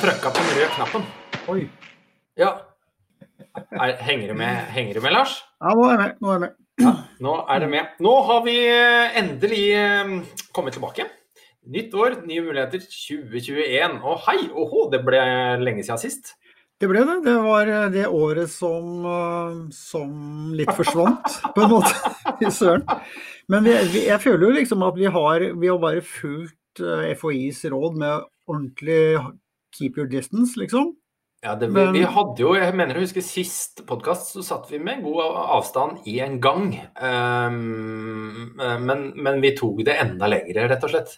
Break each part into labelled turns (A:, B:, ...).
A: trykka på den røde knappen.
B: Oi.
A: Ja. Er, henger, du med, henger du med, Lars?
B: Ja, nå er jeg med. Nå er jeg med.
A: Ja, nå er det med. Nå har vi eh, endelig eh, kommet tilbake. Nytt år, nye muligheter 2021. Og hei, åhå, det ble lenge siden sist.
B: Det ble det. Det var eh, det året som, som litt forsvant, på en måte. I søren. Men vi, vi, jeg føler jo liksom at vi har, vi har bare fulgt FHIs råd med ordentlig keep your distance, liksom.
A: Ja, det, vi, vi hadde jo, jeg mener jeg husker sist podkast, så satt vi med god avstand i en gang. Um, men, men vi tok det enda lengre, rett og slett.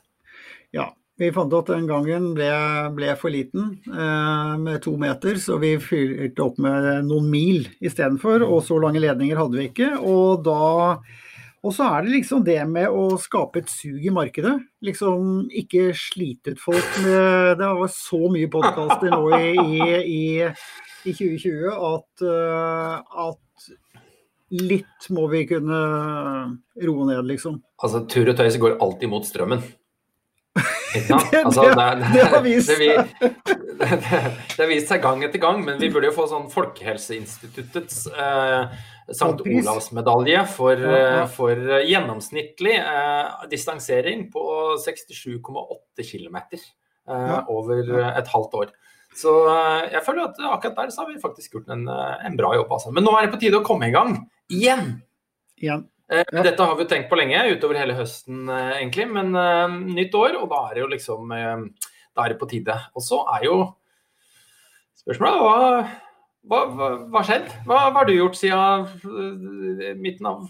B: Ja. Vi fant at den gangen ble, ble for liten eh, med to meter, så vi fylte opp med noen mil istedenfor. Og så lange ledninger hadde vi ikke. Og da og så er det liksom det med å skape et sug i markedet. Liksom ikke slite ut folk med Det var så mye podkaster nå i, i, i, i 2020 at, eh, at litt må vi kunne roe ned, liksom.
A: Altså, tur og tøys går alltid mot strømmen.
B: Det-
A: Altså,
B: det-
A: det,
B: det har vist
A: seg. vist gang etter gang, men vi burde jo få sånn Folkehelseinstituttets eh,
B: St.
A: Olavs-medalje for,
B: Ja, ja.
A: eh, for eh, gjennomsnittlig eh, distansering på 67,8 km eh, over et halvt år. Så eh, jeg føler at akkurat der så har vi faktisk gjort en, eh, en bra jobb. Altså. Men nå er det på tide å komme i gang igjen.
B: Igjen.
A: Eh,
B: Ja.
A: Dette har vi tenkt på lenge, utover hele høsten eh, egentlig. Men uh, nytt år, og da er det jo liksom uh, Da er det på tide. Og så er jo spørsmålet hva hva, hva, hva har skjedd? Hva, hva har du gjort siden uh, midten av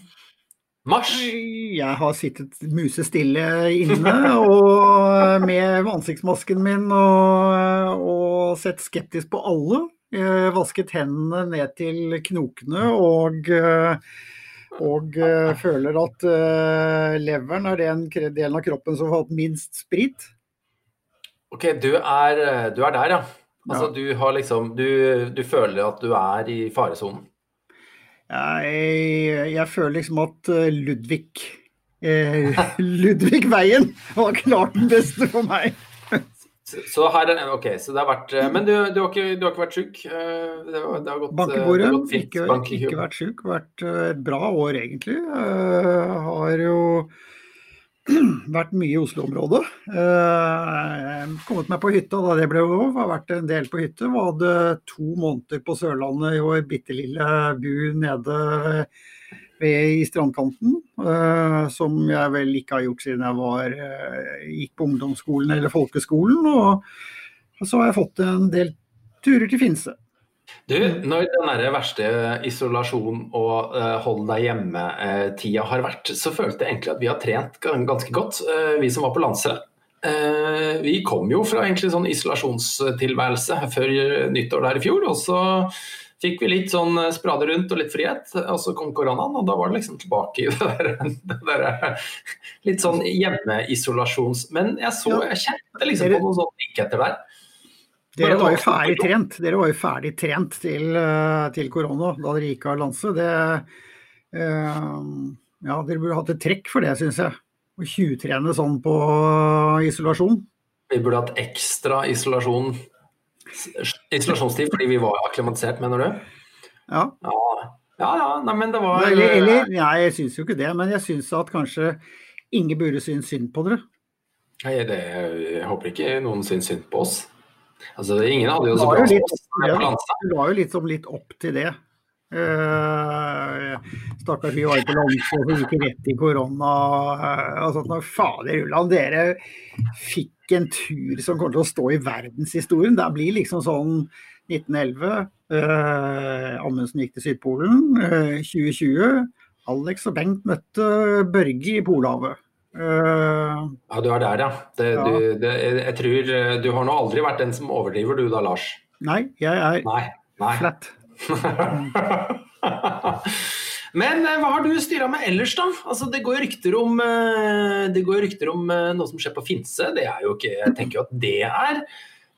A: mars?
B: Jeg har sittet musestille inne og med ansiktsmasken min og, og sett skeptisk på alle. Jeg vasket hendene ned til knokene og, og føler at uh, leveren er den delen av kroppen som har hatt minst sprit.
A: Ok, du er, du er der, ja. Altså, du har liksom du, du føler at du er i faresonen?
B: Jeg, jeg føler liksom at eh, Ludvig eh, Ludvig Veien var klart den beste for meg.
A: Så, her, ok, så det har vært eh, Men du, du, har, ikke, du har ikke vært syk? Eh, Det, har- det har gått, eh,
B: Bankebordet.
A: har gått fint.
B: Ikke, ikke vært syk. Vært eh, et bra år, egentlig. Eh, har jo vært mye i Oslo-området. Eh, kommet meg på hytta da det ble lov. Har vært en del på hytte. Var hadde to måneder på Sørlandet i vår bitte lille bu nede ved, i strandkanten. eh, som jeg vel ikke har gjort siden jeg var, eh, gikk på ungdomsskolen eller folkeskolen. Og så har jeg fått en del turer til Finse.
A: Du, når den verste isolasjon og uh, hold deg hjemme-tida har vært, så følte jeg egentlig at vi har trent ganske godt, uh, vi som var på landsrett. Uh, vi kom jo fra egentlig sånn isolasjonstilværelse før nyttår der i fjor, og så fikk vi litt sånn eh, sprade rundt og litt frihet, og så kom koronaen, og da var det liksom tilbake i det der, det der litt sånn hjemmeisolasjons... Men jeg så, jeg kjente liksom på noen sånne likheter der.
B: Dere var jo ferdig trent Dere var jo ferdig trent til, eh, til korona da dere gikk av lanse. Det, eh, ja, dere burde hatt et trekk for det, syns jeg. Å tjuvtrene sånn på isolasjon.
A: Vi burde hatt ekstra isolasjon isolasjonstid fordi vi var akklimatisert, mener du?
B: Ja.
A: Ja, ja, ja nei, men det var
B: Eller, eller Nei, jeg syns jo ikke det, men jeg syns at kanskje ingen burde synes synd på dere.
A: Nei, det, Jeg håper ikke noen syns synd på oss. Altså, Ingen hadde jo så bra oss
B: det var jo liksom litt opp til det. Uh, Stakkars, vi var jo på landslag og gikk rett i korona. eh, og sånt, og Fader ulland, dere fikk en tur som kommer til å stå i verdenshistorien. Det blir liksom sånn 1911. Uh, Amundsen gikk til Sydpolen. Uh, 2020. Alex og Bengt møtte Børge i Polhavet. Uh,
A: Ja, du er der, ja. Det,
B: Ja.
A: Du, det, jeg tror eh, Du har nå aldri vært den som overdriver, du da, Lars?
B: nei, jeg er
A: Nei. nei.
B: flat.
A: Men eh, hva har du styra med ellers, da? Altså, det går rykter om, eh, det går rykter om eh, noe som skjer på Finse. Det er jo ikke, jeg tenker jo at det er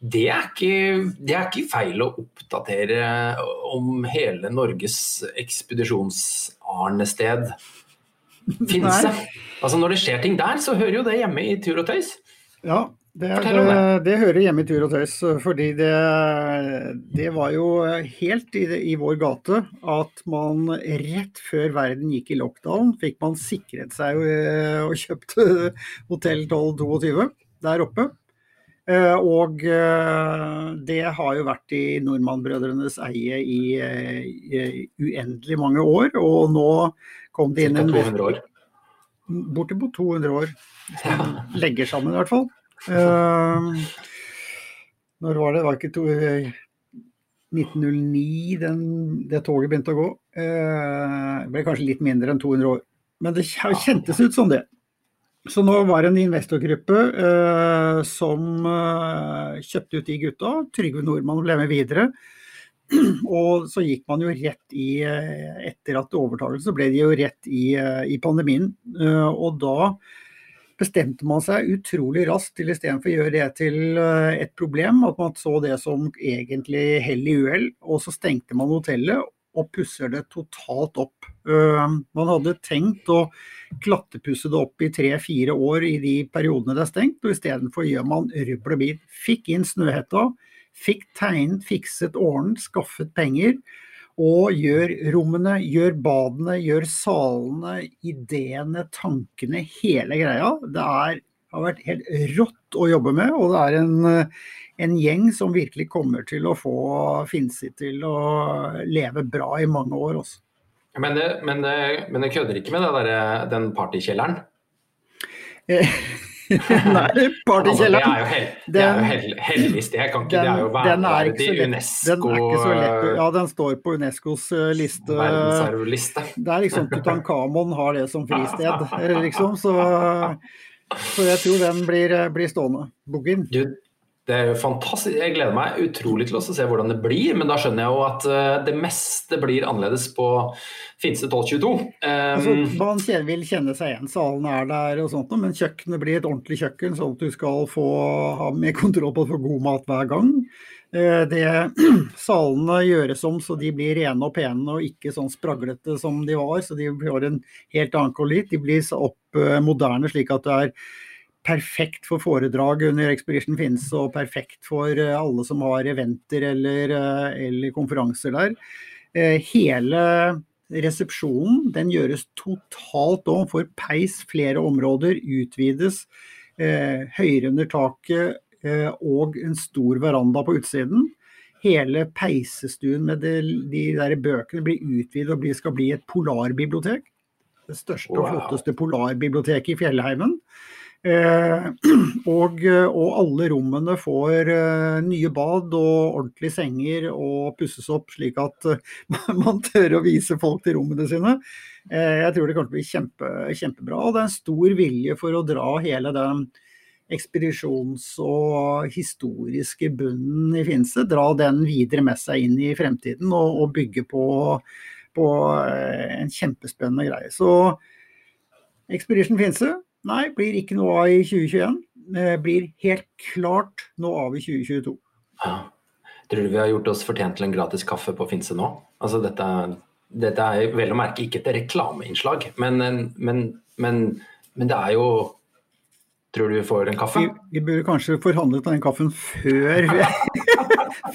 A: det er, ikke, det er ikke feil å oppdatere om hele Norges ekspedisjonsarnested. Finse. Altså Når det skjer ting der, så hører jo det hjemme i tur og tøys.
B: Ja, det, det, det, hører hjemme i tur og tøys. Fordi det, det var jo helt i, i, vår gate at man rett før verden gikk i lockdown, fikk man sikret seg og, og kjøpt hotell 1222 der oppe. Eh, og eh, det har jo vært i Nordmann-brødrenes eie i, i, uendelig mange år. Og nå kom det inn en
A: 200 år.
B: Bortimot 200 år. Som legger sammen, i hvert fall. Uh, når var det? Det var ikke to, 1909 den, det toget begynte å gå. Uh, det ble kanskje litt mindre enn 200 år. Men det kjentes ut som det. Så nå var det en investorgruppe eh, som eh, kjøpte ut de gutta. Trygve Nordmann ble med videre. Og så gikk man jo rett i eh, Etter at overtakelse ble de jo rett i, eh, i pandemien. Eh, og da bestemte man seg utrolig raskt til istedenfor å gjøre det til eh, et problem, at man så det som egentlig hell i uhell. Og så stengte man hotellet og pusser det totalt opp. Man hadde tenkt å klattepusse det opp i tre-fire år i de periodene det er stengt, og istedenfor gjør man rubbel og bit. Fikk inn Snøhetta, fikk tegnet, fikset, ordnet, skaffet penger. Og gjør rommene, gjør badene, gjør salene, ideene, tankene, hele greia. Det er, har vært helt rått å jobbe med, og det er en en gjeng som virkelig kommer til å få Finsi til å leve bra i mange år også.
A: Men men men jeg kødder ikke med der, den partykjelleren?
B: Nei, partykjelleren.
A: Altså, det er jo, hel, er hellig sted, kan ikke den, det er jo verneverdig UNESCO
B: Den er ikke så lett, ja, den står på Unescos eh, liste.
A: Verdensarvliste.
B: Det er liksom Tutankhamon har det som fristed, liksom. Så, så jeg tror den blir, blir stående. Boogien.
A: Det er jo fantastisk. Jeg gleder meg utrolig til å se hvordan det blir, men da skjønner jeg jo at eh, det meste blir annerledes på Finse 1222. Um,
B: altså, man vil kjenne seg igjen, salen er der og sånt, men kjøkkenet blir et ordentlig kjøkken, sånn at du skal få ha mer kontroll på å få god mat hver gang. Eh, det, salene gjøres om så de blir rene og pene og ikke sånn spraglete som de var. Så de får en helt annen kollit. De blir opp eh, moderne slik at det er perfekt for foredrag under Expedition Finnes og perfekt for eh, alle som har eventer eller, eh, eller konferanser der. Eh, hele resepsjonen den gjøres totalt om, for peis flere områder, utvides. Høyere under taket og en stor veranda på utsiden. Hele peisestuen med de, de der bøkene blir utvidet og skal bli et polarbibliotek. Det største og flotteste polarbiblioteket i fjellheimen. Eh, og, og, alle rommene får uh, nye bad og ordentlige senger og pusses opp, slik at man tør å vise folk til rommene sine. Jeg tror det kommer til å bli kjempe, kjempebra. Og det er en stor vilje for å dra hele den ekspedisjons- og historiske bunnen i Finse, dra den videre med seg inn i fremtiden og, og bygge på, på en kjempespennende greie. Så Expedition Finse Nei, blir ikke noe av i 2021. Det blir helt klart noe av i 2022. Ja.
A: Tror du vi har gjort oss fortjent til en gratis kaffe på Finse nå? Altså dette, dette er vel å merke ikke et reklameinnslag, men, men, men, men, det er jo Tror du vi får en kaffe?
B: Vi, vi burde kanskje forhandlet den kaffen før,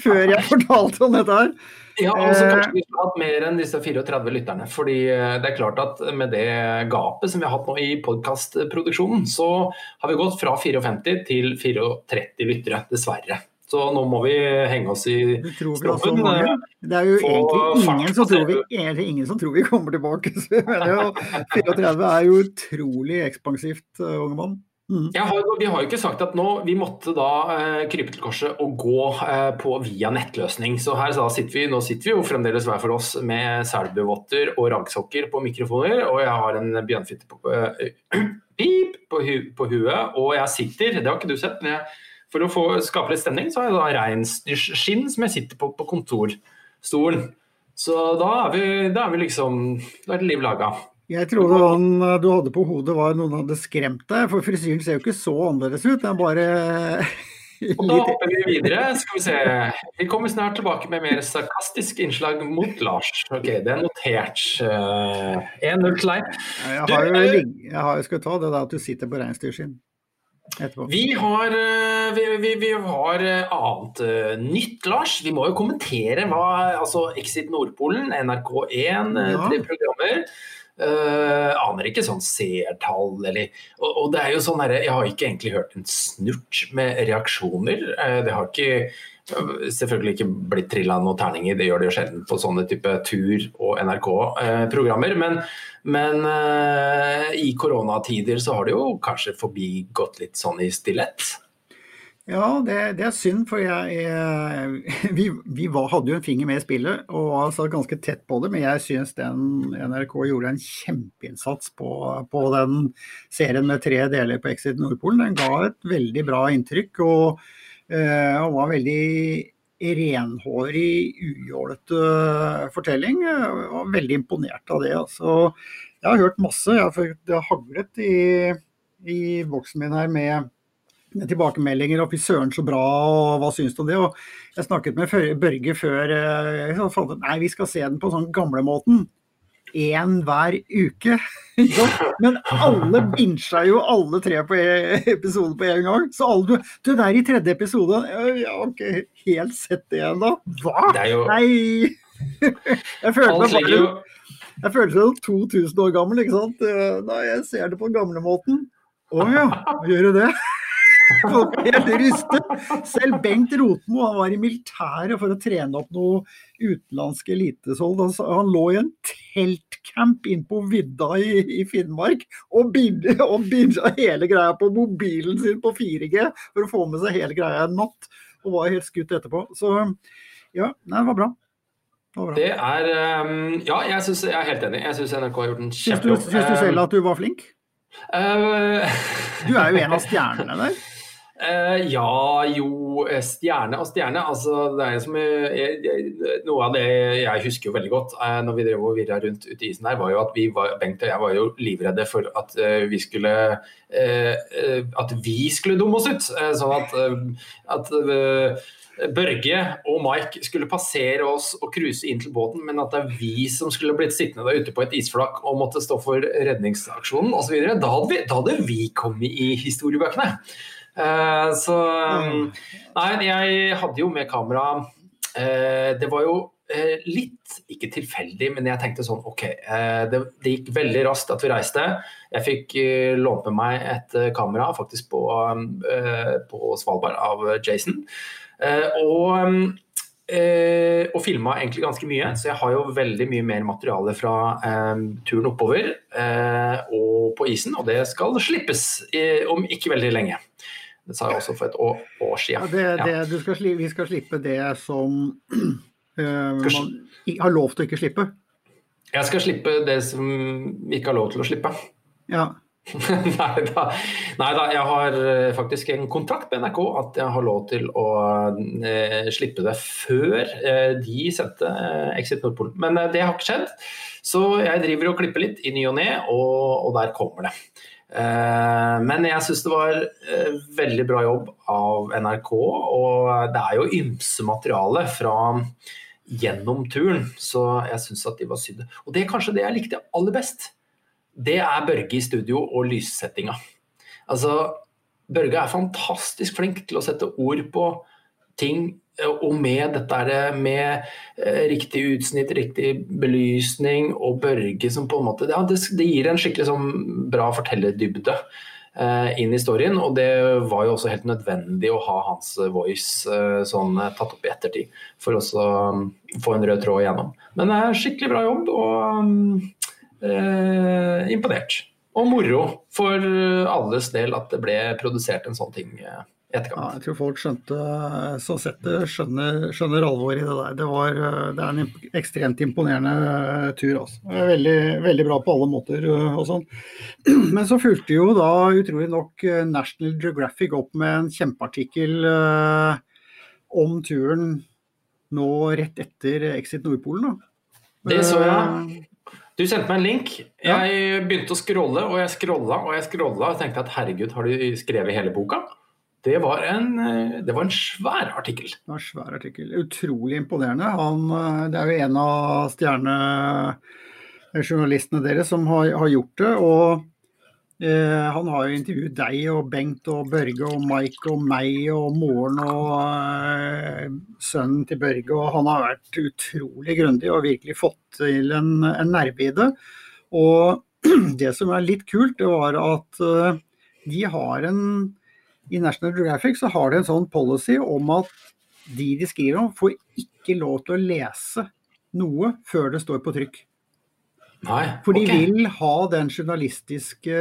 B: før jeg fortalte om dette her.
A: Ja, altså kanskje vi skulle hatt mer enn disse 34 lytterne. fordi eh, det er klart at med det gapet som vi har hatt nå i podkastproduksjonen, så har vi gått fra 54 til 34 lyttere, dessverre. Så nå må vi henge oss i
B: stroppen. Det er jo egentlig ingen som, tror vi, ingen som tror vi kommer tilbake. Så jeg mener jo, 34 er jo utrolig ekspansivt, eh, unge mann.
A: Mm. Har, vi har jo ikke sagt at nå vi måtte da eh, krype til korset og gå eh, på via nettløsning. Så her så sitter vi, nå sitter vi jo fremdeles hver for oss med selbuvotter og raggsokker på mikrofoner, og jeg har en bjørnfitte på, eh, pip på, hu, på, huet, og jeg sitter, det har ikke du sett, men jeg, for å få skape litt stemning, så har jeg da reinsdyrskinn som jeg sitter på på kontorstolen. Så da er vi, da er vi liksom Da er det liv laga.
B: Jeg trodde han du hadde på hodet var noen hadde skremt deg, for frisyren ser jo ikke så annerledes ut. Den er bare
A: Og da hopper vi videre. Skal vi se. Vi kommer snart tilbake med mer sarkastisk innslag mot Lars. Ok, det er notert. Uh, 1-0 til deg.
B: Jeg har jo jeg har, skal ta det der at du sitter på reinsdyrskinn etterpå.
A: Vi har, eh, vi, vi, vi har eh, annet eh, nytt, Lars. Vi må jo kommentere hva altså Exit Nordpolen, NRK1, eh,
B: Ja.
A: tre programmer. Eh, aner ikke sånn seertall eller og, og det er jo sånn herre Jeg har ikke egentlig hørt en snurt med reaksjoner. Uh, det har ikke Selvfølgelig ikke blitt trilla noen terninger, det gjør det jo sjelden på sånne type tur- og NRK-programmer. Men, men uh, i koronatider så har det jo kanskje forbigått litt sånn i stillhet.
B: Ja, det, det er synd, for jeg, vi, vi var, hadde jo en finger med i spillet og var altså ganske tett på det. Men jeg syns NRK gjorde en kjempeinnsats på, på den serien med tre deler på Exit Nordpolen. Den ga et veldig bra inntrykk og, eh, og var veldig renhårig, ujålete fortelling. Jeg var veldig imponert av det. Altså, jeg har hørt masse. Jeg har, det har haglet i, i boksen min her med tilbakemeldinger og fy søren så bra, og hva syns du om det? Og jeg snakket med Børge før eh, så fant ut nei, vi skal se den på sånn gamlemåten. Én hver uke. Men alle binsja jo alle tre på e- episoder på en gang. Så alle du Du, det er i tredje episode. Jeg har ikke helt sett det ennå. Hva?
A: Det jo
B: Nei! Jeg følte meg
A: bare jo
B: jeg følte meg 2000 år gammel, ikke sant. Eh, Nei, jeg ser det på gamlemåten. Å ja, gjør du det? Folk helt rystet. Selv Bengt Rotmo han var i militæret for å trene opp noe utenlandsk elitesold. Han, lå i en teltcamp inn på vidda i, i Finnmark og binda hele greia på mobilen sin på 4G for å få med seg hele greia en natt. Og var helt skutt etterpå. Så ja, nei, det var bra. Det var bra.
A: Det er um, Ja, jeg, synes, jeg er helt enig. Jeg syns NRK har gjort en
B: Syns du,
A: kjempejobb.
B: syns du selv at du var flink?
A: Uh,
B: Du er jo en av stjernene der.
A: Eh, ja, jo, eh, stjerne og stjerne. Altså, det er som eh, jeg, jeg, Noe av det jeg husker jo veldig godt eh, når vi drev og virra rundt ute i isen der, var jo at vi var, Bengt og jeg var jo livredde for at eh, vi skulle At vi skulle dumme oss ut. Sånn at, at Børge og Mike skulle passere oss og cruise inn til båten, men at det er vi som skulle blitt sittende der ute på et isflak og måtte stå for redningsaksjonen osv. Da, da hadde vi kommet i historiebøkene. Eh, så um, Nei, jeg hadde jo med kamera eh, Det var jo eh, litt, ikke tilfeldig, men jeg tenkte sånn OK. det, det gikk veldig raskt at vi reiste. Jeg fikk lånt med meg et kamera faktisk på, eh, på Svalbard av Jason. Og eh, og filma egentlig ganske mye, så jeg har jo veldig mye mer materiale fra eh, turen oppover eh, og på isen, og det skal slippes eh, om ikke veldig lenge. Det sa jeg også for et år, år
B: Ja,
A: siden.
B: det, det,
A: Ja.
B: du skal, vi skal slippe det som
A: uh,
B: man har lov til å ikke slippe.
A: Jeg skal slippe det som vi ikke har lov til å slippe.
B: Ja.
A: Nei da. Jeg har eh, faktisk en kontrakt med NRK at jeg har lov til å eh, slippe det før eh, de sendte eh, Exit Nordpolen. Men det har ikke skjedd, så jeg driver og klipper litt i ny og ne, og, og der kommer det. Eh, men jeg syns det var eh, veldig bra jobb av NRK, og det er jo ymse materiale fra gjennom turen, så jeg syns at de var sydde. Og det er kanskje det jeg likte aller best det er Børge i studio og lyssettinga. Altså, Børge er fantastisk flink til å sette ord på ting, og med dette er med eh, riktig utsnitt, riktig belysning, og Børge som på en måte ja, det, det gir en skikkelig sånn bra fortellerdybde eh, inn i storyen, og det var jo også helt nødvendig å ha hans voice eh, sånn eh, tatt opp i ettertid, for også um, få en rød tråd igjennom. Men det er skikkelig bra jobb, og um, eh, imponert. Og moro for alles del at det ble produsert en sånn ting eh, i
B: ja, jeg tror folk skjønte så sett det, skjønner, skjønner alvoret i det der. Det, var, eh, det er en ekstremt imponerende eh, tur. Altså. Veldig, veldig bra på alle måter eh, og sånn. Men så fulgte jo da utrolig nok eh, National Geographic opp med en kjempeartikkel eh, om turen nå rett etter Exit Nordpolen. Da.
A: Det så jeg.
B: Eh,
A: Du sendte meg en link. Jeg begynte å scrolle, og jeg scrolla og jeg scrolla og tenkte at herregud, har du skrevet hele boka? Det var en, eh, det var en svær artikkel.
B: Det var en svær artikkel. Utrolig imponerende. Han, eh, det er jo en av stjernejournalistene deres som har, har gjort det. og eh, Han har jo intervjuet deg og Bengt og Børge og Mike og meg og moren og eh, sønnen til Børge. og Han har vært utrolig grundig og virkelig fått til en, en nerve i det. Og det som er litt kult, det var at eh, de har en i National Geographic så har de en sånn policy om at de de skriver om, får ikke lov til å lese noe før det står på trykk.
A: Nei,
B: For de vil ha den journalistiske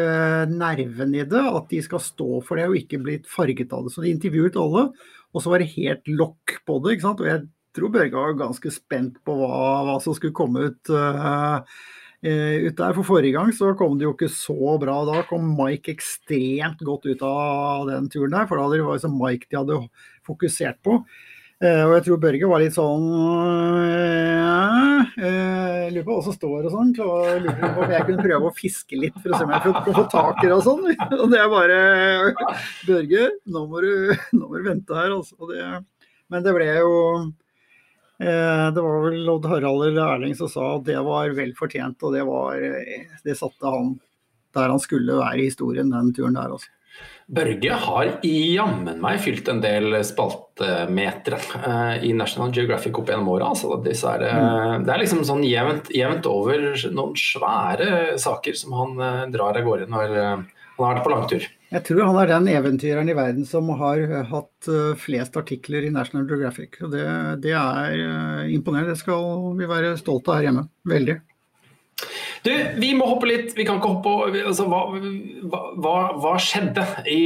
B: nerven i det, at de skal stå for det og ikke bli farget av det. Så de intervjuet alle, og så var det helt lokk på det. ikke sant? Og jeg tror Børge var ganske spent på hva, hva som skulle komme ut. eh, ut der. For forrige gang så kom det jo ikke så bra. Da kom Mike ekstremt godt ut av den turen der, for da var det liksom Mike de hadde fokusert på. Eh, og jeg tror Børge var litt sånn eh, eh, Lurer på hva som står og sånn. Lurer på om jeg kunne prøve å fiske litt for å se om jeg kunne få tak i det og sånn. Og det er bare Børge, nå må du, nå må du vente her, altså. Det, men det ble jo eh, Det var vel Lodd Harald eller Erling som sa at det var vel fortjent, og det var eh, Det satte han der han skulle være i historien, den turen der, altså.
A: Børge har jammen meg fylt en del spaltemeter uh, i National Geographic opp gjennom åra. Altså, er, eh, det er liksom sånn jevnt, jevnt over noen svære saker som han uh, drar av gårde når eh, han har vært på langtur.
B: Jeg tror han er den eventyreren i verden som har eh, hatt eh, flest artikler i National Geographic. Og det, det er eh, imponerende. Det skal vi være stolte av her hjemme. Veldig.
A: Du, vi må hoppe litt. Vi kan ikke hoppe altså, hva, hva, hva skjedde i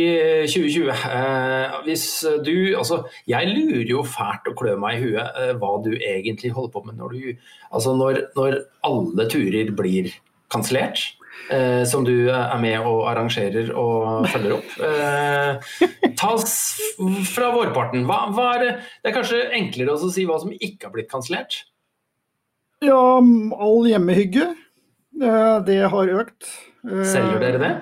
A: 2020? Eh, hvis du Altså, jeg lurer jo fælt og klør meg i huet eh, hva du egentlig holder på med når du Altså, når, når alle turer blir kansellert. Eh, som du er med og arrangerer og følger opp. Eh, ta oss fra vårparten. Hva, hva er det, det er kanskje enklere også å si hva som ikke har blitt kansellert?
B: Ja, all hjemmehygge. eh, Det har økt. Eh,
A: Selger dere det?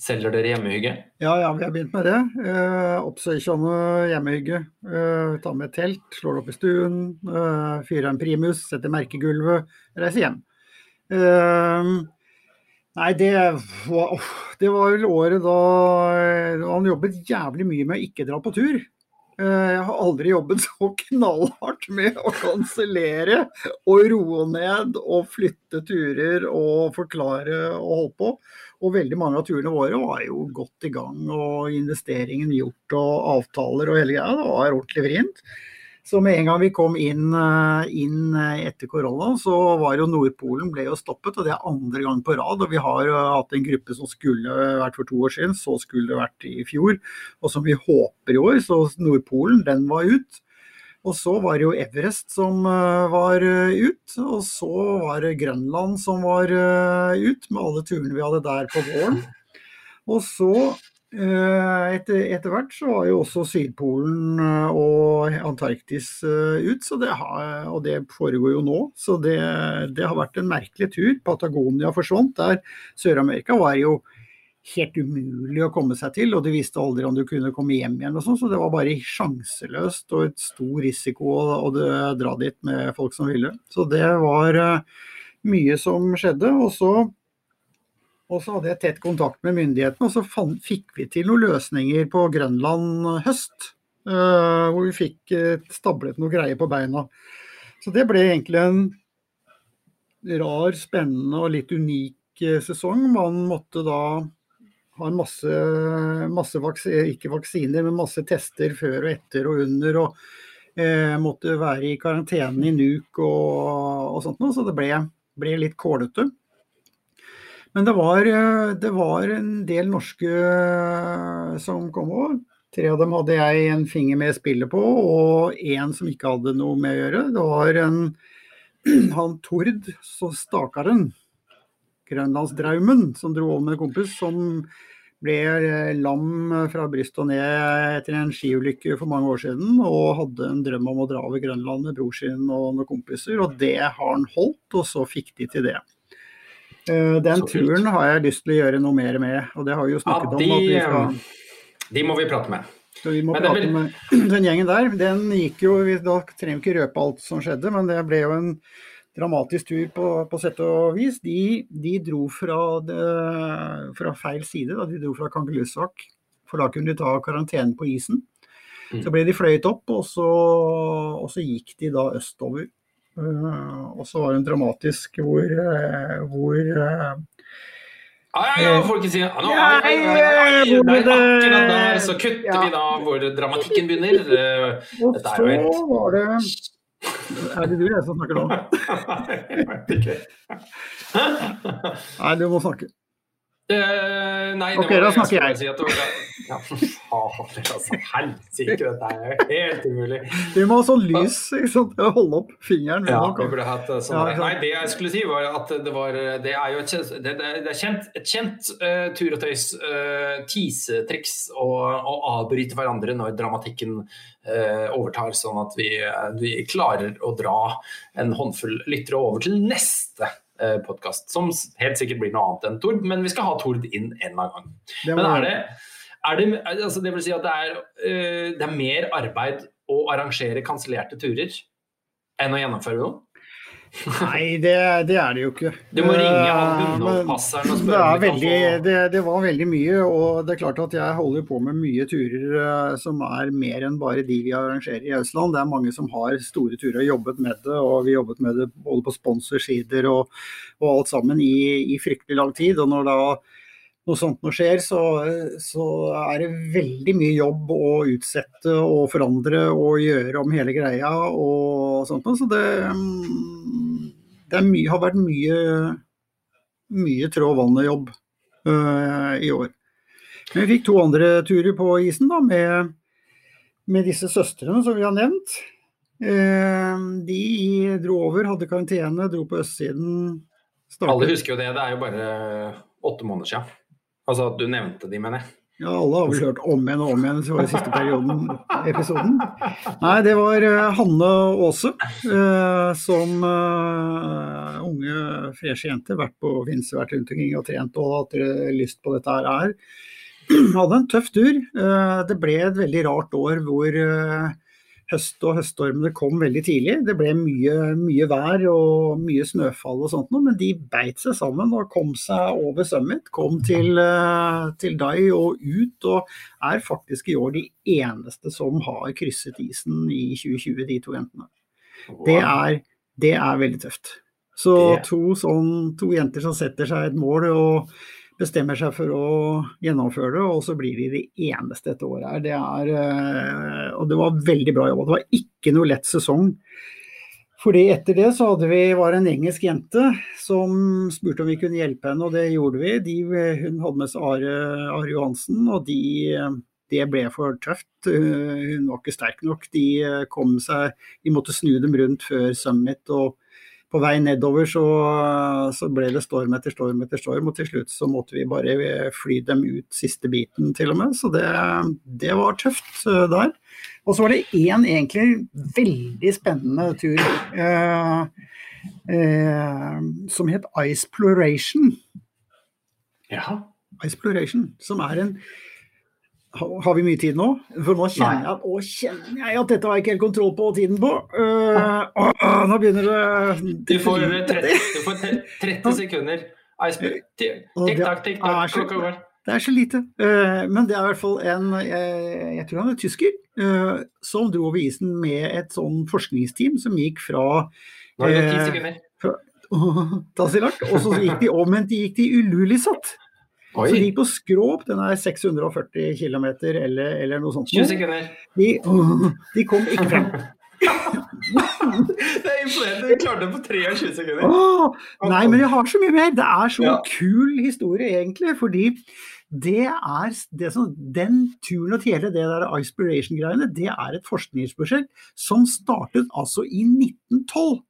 A: Selger dere hjemmehygge?
B: Ja, ja, vi har begynt med det. Eh, Oppsøkende hjemmehygge. Eh, ta med telt, slår det opp i stuen, eh, fyrer en primus, setter merkegulvet, reiser hjem. Eh, nei, det var, oh, det var vel året da eh, han jobbet jævlig mye med å ikke dra på tur. Eh, Jeg har aldri jobbet så knallhardt med å kansellere og roe ned og flytte turer og forklare og holde på. Og veldig mange av turene våre var jo godt i gang, og investeringen gjort og avtaler og hele greia. Det var ordentlig vrient. Så med en gang vi kom inn, eh, inn etter korona, så var jo Nordpolen ble jo stoppet. Og det er andre gang på rad. Og vi har eh, hatt en gruppe som skulle vært for to år siden, så skulle det vært i fjor. Og som vi håper i år. Så Nordpolen, den var ut. Og så var det jo Everest som eh, var eh, ut, og så var det Grønland som var eh, ut, med alle turene vi hadde der på våren. Og så, eh, etter, etter hvert, så var jo også Sydpolen eh, og Antarktis eh, ut, det har, og det foregår jo nå. Så det, det har vært en merkelig tur. Patagonia forsvant. Der Sør-Amerika var jo helt umulig å komme seg til, og du visste aldri om du kunne komme hjem igjen. og sånn, Så det var bare sjanseløst og et stor risiko å, å dra- dit med folk som ville. Så det var eh, mye som skjedde. Og så, og så hadde jeg tett kontakt med myndighetene, og så fikk vi til noen løsninger på Grønland høst. eh, hvor vi fikk eh, stablet noe greier på beina. Så det ble egentlig en rar, spennende og litt unik eh, sesong. Man måtte da ha masse, masse vaksiner, ikke vaksiner, men masse tester før og etter og under. Og eh, måtte være i karantene i Nuuk og, og sånt noe, så det ble, ble litt kålete. Men det var, eh, det var en del norske eh, som kom over. Tre av dem hadde jeg en finger med spillet på, og én som ikke hadde noe med å gjøre. Det var en, han Tord, så stakaren, Grønlandsdraumen, som dro over med en kompis, som ble eh, lam fra bryst og ned etter en skiulykke for mange år siden, og hadde en drøm om å dra over Grønland med bror sin og noen kompiser, og det har han holdt, og så fikk de til det. Eh, Den turen har jeg lyst til å gjøre noe mer med, og det har vi jo
A: Ja,
B: snakket
A: de,
B: om. skal...
A: de må vi prate med.
B: Så vi må
A: Men
B: prate
A: vil...
B: med den gjengen der. Den gikk jo, vi- trenger ikke røpe alt som skjedde, men det ble jo en dramatisk tur på, på sett og vis. De, de dro fra, det, fra feil side, da. de dro fra Kangelussak, For da kunne de ta karantene på isen.
A: Mm.
B: Så ble de fløyet opp, og så, og så gikk de da østover. Eh, og så var en dramatisk hvor, eh, hvor Nei,
A: Ja, ja, ja, får ikke si nå, Akkurat der så kutter vi da hvor dramatikken begynner. Eh, Dette er
B: så
A: jo helt-
B: var det Er det du jeg som snakker nå? Nei, du må snakke.
A: Eh, nei, det
B: Ok,
A: var-
B: da snakker jeg.
A: Si at det var, ja, fader, altså. Helsike, dette er jo helt umulig.
B: Vi må ha sånn lys, ikke sant. Holde opp fingeren.
A: Ja, vi burde hatt eh, sånn
B: Ja.
A: Nei, det jeg skulle si var at det var Det er jo et, det, det det er kjent, et kjent uh, tur og tøys uh, teasetriks å, å avbryte hverandre når dramatikken uh, overtar, sånn at vi, eh, vi klarer å dra en håndfull lyttere over til neste uh, podkast, som helt sikkert blir noe annet enn Tord, men vi skal ha Tord inn en eller annen gang.
B: Det
A: Men er det, er det, altså det vil si at det er, eh, det er mer arbeid å arrangere kansellerte turer enn å gjennomføre noe?
B: Nei, det, det er det jo ikke.
A: Du må ringe han
B: Eh,
A: hundeopppasseren og spørre kan
B: veldig, det, det var veldig mye, og det er klart at jeg holder på med mye turer eh, som er mer enn bare de vi arrangerer i Østland. Det er mange som har store turer og jobbet med det, og vi jobbet med det både på sponsorsider og, og alt sammen i, i fryktelig lang tid. Og når da noe sånt noe skjer, så, så er det veldig mye jobb å utsette og forandre og gjøre om hele greia og sånt noe. Så det, mm, det mye, har vært mye, mye trå vannet-jobb uh, i år. Men vi fikk to andre turer på isen da, med, med disse søstrene som vi har nevnt. Uh, de dro over, hadde karantene, dro på østsiden. startet-
A: Alle husker jo det, det er jo bare åtte måneder siden. Altså at du nevnte de, mener jeg.
B: Ja, alle har vel hørt om igjen og om igjen så var det siste perioden, episoden. Nei, det var eh, Hanne Aase, eh, som eh, unge, freshe jente, vært på Finse, vært rundt omkring og trent og hatt eh, lyst på dette her. er. Hadde en tøff tur. Eh, det ble et veldig rart år hvor eh, høst og høststormene kom veldig tidlig. Det ble mye, mye vær og mye snøfall og sånt noe, men de beit seg sammen og kom seg over Summit. Kom til, eh, til Dai og ut, og er faktisk i år de eneste som har krysset isen i 2020, de to jentene. Det er, det er veldig tøft. Så to, sånn, to jenter som setter seg et mål og bestemmer seg for å gjennomføre det, og så blir de de eneste dette året her. Det er, eh, og det var veldig bra jobba. Det var ikke noe lett sesong. Fordi etter det så hadde vi, var det en engelsk jente som spurte om vi kunne hjelpe henne, og det gjorde vi. De, hun hadde med seg Are, Are Johansen, og de, det ble for tøft. Hun var ikke sterk nok. De kom seg De måtte snu dem rundt før Summit, og på vei nedover så, så ble det storm etter storm etter storm, og til slutt så måtte vi bare fly dem ut siste biten til og med. Så det, det var tøft eh, der. Og så var det én egentlig veldig spennende tur eh, eh, som het Iceploration.
A: Ja.
B: Iceploration, som er en har vi mye tid nå? For nå kjenner jeg å, kjenner jeg at dette har jeg ikke helt kontroll på tiden på. Uh, å, nå begynner det
A: Du får 30, du får 30 sekunder. Ice- Tikk-takk, tikk-takk, klokka går.
B: Det er så lite. Uh, men det er i hvert fall en Jeg, jeg tror han er tysker. uh, som dro over isen med et sånn forskningsteam som gikk fra
A: Nå er det gått 10
B: eh,
A: sekunder.
B: Tassilak, og så gikk de om, men de gikk til Ululisat. Så de gikk på Skråp, den er 640 km eller, eller noe sånt.
A: 20 sekunder.
B: De, de kom ikke frem.
A: Det er imponerende. Du klarte det på 23 sekunder.
B: Åh, nei, men jeg har så mye mer. Det er så
A: Ja.
B: kul historie, egentlig. Fordi det er det som, den turen og hele det der Ispiration-greiene, det er et forskningsprosjekt som startet altså i 1912.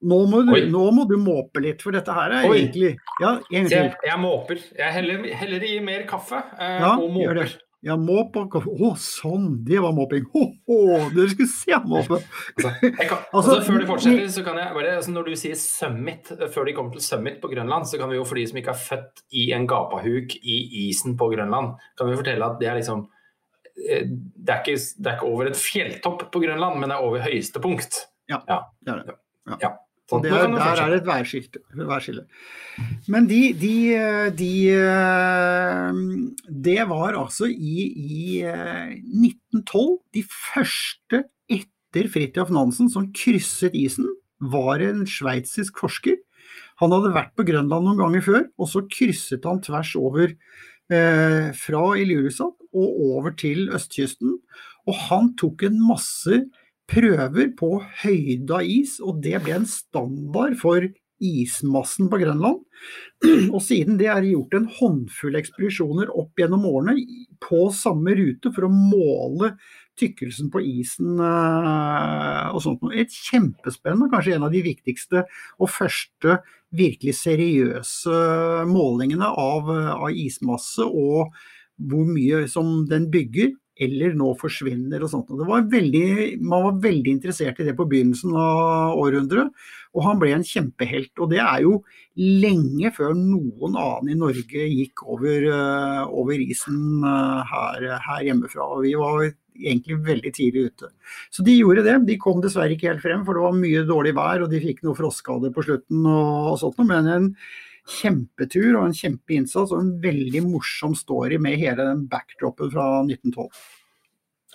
B: Nå må, du, nå må du måpe litt, for dette her er
A: Oi.
B: egentlig Ja, en til.
A: jeg måper. Jeg heller, heller i mer kaffe eh,
B: Ja,
A: og
B: gjør det.
A: måper.
B: Ja, måp og kaffe. Å, sånn! Det var måping. Ho, ho, dere skulle se han måpe.
A: Altså, kan,
B: Altså,
A: altså, før de fortsetter, så kan jeg bare altså, Når du sier summit, eh, før de kommer til summit på Grønland, så kan vi jo for de som ikke er født i en gapahuk i isen på Grønland, kan vi fortelle at det er liksom eh, det er, ikke, det er ikke over et fjelltopp på Grønland, men det er over høyeste punkt.
B: Ja,
A: ja.
B: det er det.
A: ja.
B: Og det er, der er det et værskilt, værskille. Men de, de, de eh, Det var altså i, i eh, 1912 de første etter Fridtjof Nansen som krysset isen, var en sveitsisk forsker. Han hadde vært på Grønland noen ganger før, og så krysset han tvers over eh, fra Ilulissat og over til østkysten. Og han tok en masse prøver på høyde av is, og det ble en standard for ismassen på Grønland. Og siden det er gjort en håndfull ekspedisjoner opp gjennom årene på samme rute for å måle tykkelsen på isen eh, og sånt. noe. Et kjempespennende, kanskje en av de viktigste og første virkelig seriøse målingene av, av ismasse og hvor mye som den bygger eller nå forsvinner og sånt. Og Det var veldig, man var veldig interessert i det på begynnelsen av århundret, og han ble en kjempehelt. Og det er jo lenge før noen annen i Norge gikk over, eh, over isen eh, her, her hjemmefra. Og vi var egentlig veldig tidlig ute. Så de gjorde det. De kom dessverre ikke helt frem, for det var mye dårlig vær, og de fikk noe frostskader på slutten og, og sånt noe. Men en kjempetur og en kjempeinnsats og en veldig morsom story med hele den backdropen fra 1912.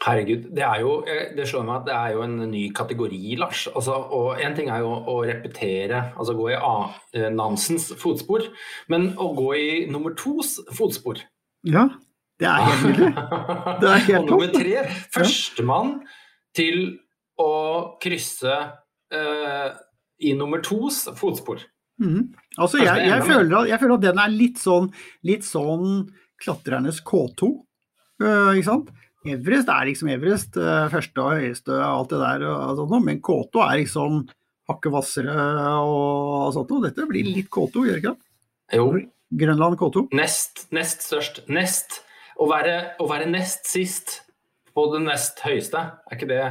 A: Herregud, det er jo eh, Det slår meg at det er jo en ny kategori, Lars. Altså, og En ting er jo å repetere, altså gå i A. eh, Nansens fotspor, men å gå i nummer tos fotspor.
B: Ja, det er helt nydelig. Det er helt
A: og nummer tre, førstemann til å krysse eh, i nummer tos fotspor.
B: Mhm. Altså, jeg, jeg, føler at, jeg føler at den er litt sånn, litt sånn klatrernes K2. Uh, ikke sant? Everest er liksom Everest, uh, første og høyeste og alt det der, og sånt, men K2 er liksom hakket hvassere og sånt. noe. Dette blir litt K2, gjør ikke det?
A: Jo,
B: Grønland K2.
A: nest, nest størst. Nest. Å være, å være nest sist på det nest høyeste, er ikke det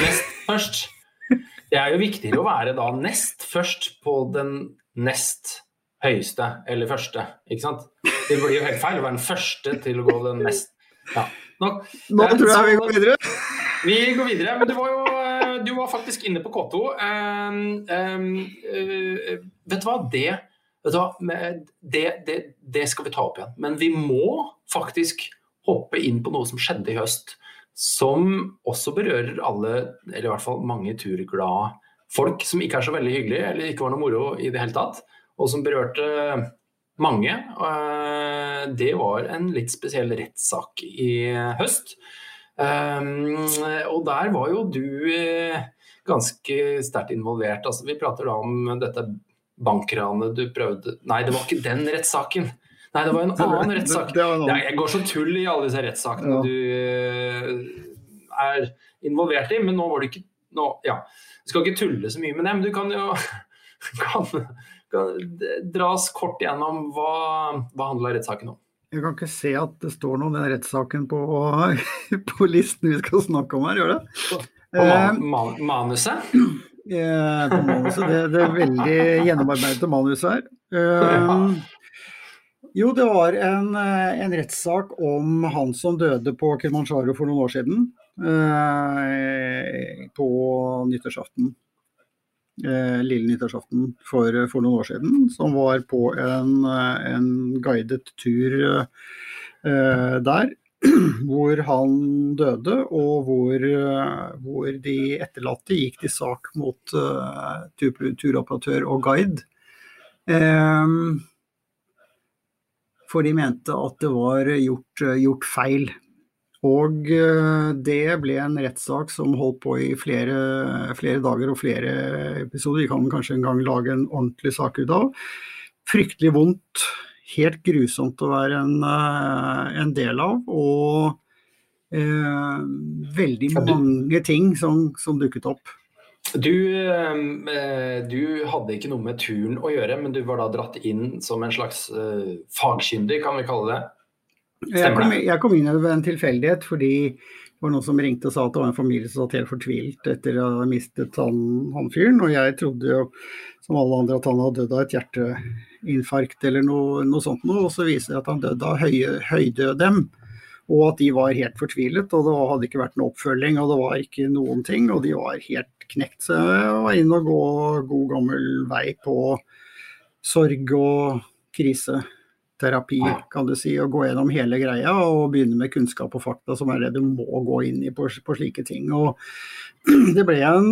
A: nest først? Det er jo viktigere å være da nest først på den nest høyeste eller første, ikke sant? Det blir jo helt feil å være den første til å gå den nest Ja. Nå,
B: Nå
A: er
B: tror jeg vi går videre.
A: Vi går videre, men du var jo eh, du var faktisk inne på K2. Um, um, uh, vet du hva, det, det, det, det skal vi ta opp igjen. Men vi må faktisk hoppe inn på noe som skjedde i høst, som også berører alle, eller i hvert fall mange turglade folk som ikke er så veldig hyggelige, eller ikke var noe moro i det hele tatt, og som berørte mange. Eh, Det var en litt spesiell rettssak i høst. Um, og der var jo du eh, ganske sterkt involvert. Altså, vi prater da om dette bankranet du prøvde Nei, det var ikke den rettssaken. Nei, det var en annen rettssak. Ja, jeg går så tull i alle disse rettssakene
B: Ja.
A: du eh, er involvert i, men nå var det ikke nå, ja. Du skal ikke tulle så mye med det, men du kan jo kan, kan dra oss kort gjennom hva, hva handla rettssaken om.
B: Jeg kan ikke se at det står noe om den rettssaken på, på listen vi skal snakke om her, gjør det?
A: På
B: på
A: man, man, manuset.
B: eh, på manuset. Det, det er veldig gjennomarbeidede manuset her. Eh, jo, det var en, eh, en rettssak om han som døde på Kilimanjaro for noen år siden. Eh, på nyttårsaften. Eh, lille nyttårsaften for, for noen år siden. Som var på en, en guidet tur eh, der. Hvor han døde, og hvor, hvor de etterlatte gikk til sak mot uh, turoperatør og guide. Um, for de mente at det var gjort, gjort feil. Og eh, det ble en rettssak som holdt på i flere, flere dager og flere episoder. Vi kan kanskje en gang lage en ordentlig sak ut av. Fryktelig vondt. Helt grusomt å være en, eh, en del av. Og eh, veldig mange ting som, som dukket opp.
A: Du, eh, du, hadde ikke noe med turen å gjøre, men du var da dratt inn som en slags fagkyndig, kan vi kalle det?
B: Jeg kom, jeg kom, inn ved en tilfeldighet fordi det var noen som ringte og sa at det var en familie som satt helt fortvilt etter å ha mistet han, han, fyren. Og jeg trodde jo som alle andre at han hadde dødd av et hjerteinfarkt eller noe, noe sånt noe. Og så viser det at han døde av høye, høydødem. Og at de var helt fortvilet, og det hadde ikke vært noe oppfølging. Og det var ikke noen ting, og de var helt knekt. Så jeg var inne og gå god gammel vei på sorg og krise terapi, kan du si, å gå gjennom hele greia og begynne med kunnskap og fakta, som er det du må gå inn i på, på slike ting. Og det ble, en,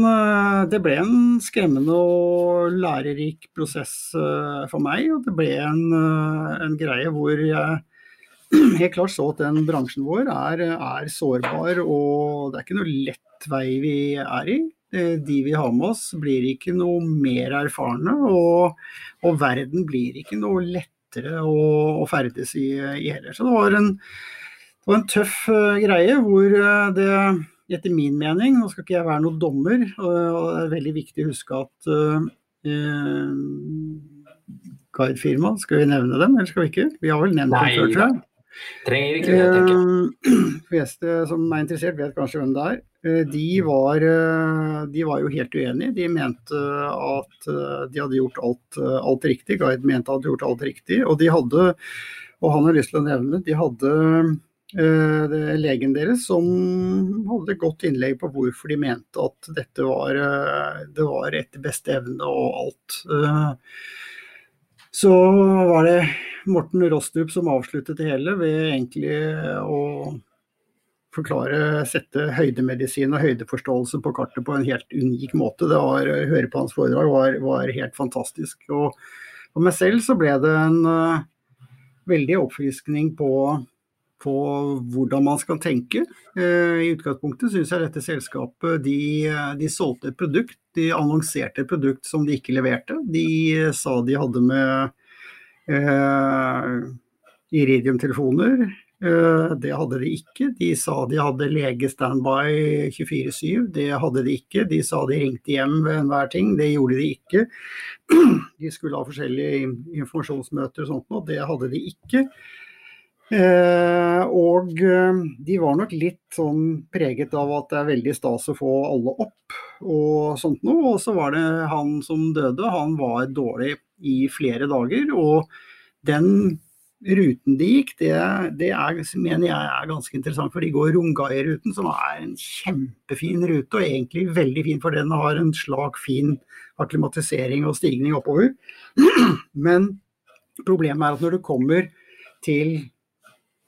B: det ble, en, skremmende og lærerik prosess eh, for meg, og det ble en, eh, en greie hvor jeg helt klart så at den bransjen vår er, er sårbar, og det er ikke noe lett vei vi er i de vi har med oss, blir ikke noe mer erfarne, og, og verden blir ikke noe lett lettere å, å ferdes i, i, heller. Så det var en, det var en tøff uh, greie hvor uh, det etter min mening, nå skal ikke jeg være noen dommer, og, og det er veldig viktig å huske at uh, guidefirma, skal vi nevne dem, eller skal vi ikke? Vi har vel nevnt dem før, tror jeg.
A: Trenger ikke det, tenker jeg.
B: fleste som er interessert, vet kanskje hvem det er. Eh, de var, eh, de var, jo helt uenige. De mente at eh, de hadde gjort alt, alt riktig. Guide mente at de hadde gjort alt riktig. Og de hadde, og han har lyst til å nevne, de hadde eh, legen deres som hadde godt innlegg på hvorfor de mente at dette var, det var etter beste evne og alt. Så var det Morten Rostrup som avsluttet det hele ved egentlig å forklare, sette høydemedisin og høydeforståelse på kartet på en helt unik måte. Det var, Å høre på hans foredrag var, var helt fantastisk. Og for meg selv så ble det en uh, veldig oppfriskning på, på, hvordan man skal tenke. Uh, I utgangspunktet syns jeg dette selskapet de, de, solgte et produkt. De annonserte et produkt som de ikke leverte. De sa de hadde med eh, Iridium-telefoner Eh, det hadde de ikke. De sa de hadde lege-standby 24-7. Det hadde de ikke. De sa de ringte hjem ved enhver ting. Det gjorde de ikke. De skulle ha forskjellige informasjonsmøter og sånt, noe. det hadde de ikke. Eh, og eh, de var nok litt sånn preget av at det er veldig stas å få alle opp og sånt noe. Og så var det han som døde, han var dårlig i flere dager. Og den ruten de gikk, det, det er, mener jeg er ganske interessant. For de går Rungai-ruten, som er en kjempefin rute, og egentlig veldig fin for den har en slag fin akklimatisering og stigning oppover. Men problemet er at når du kommer til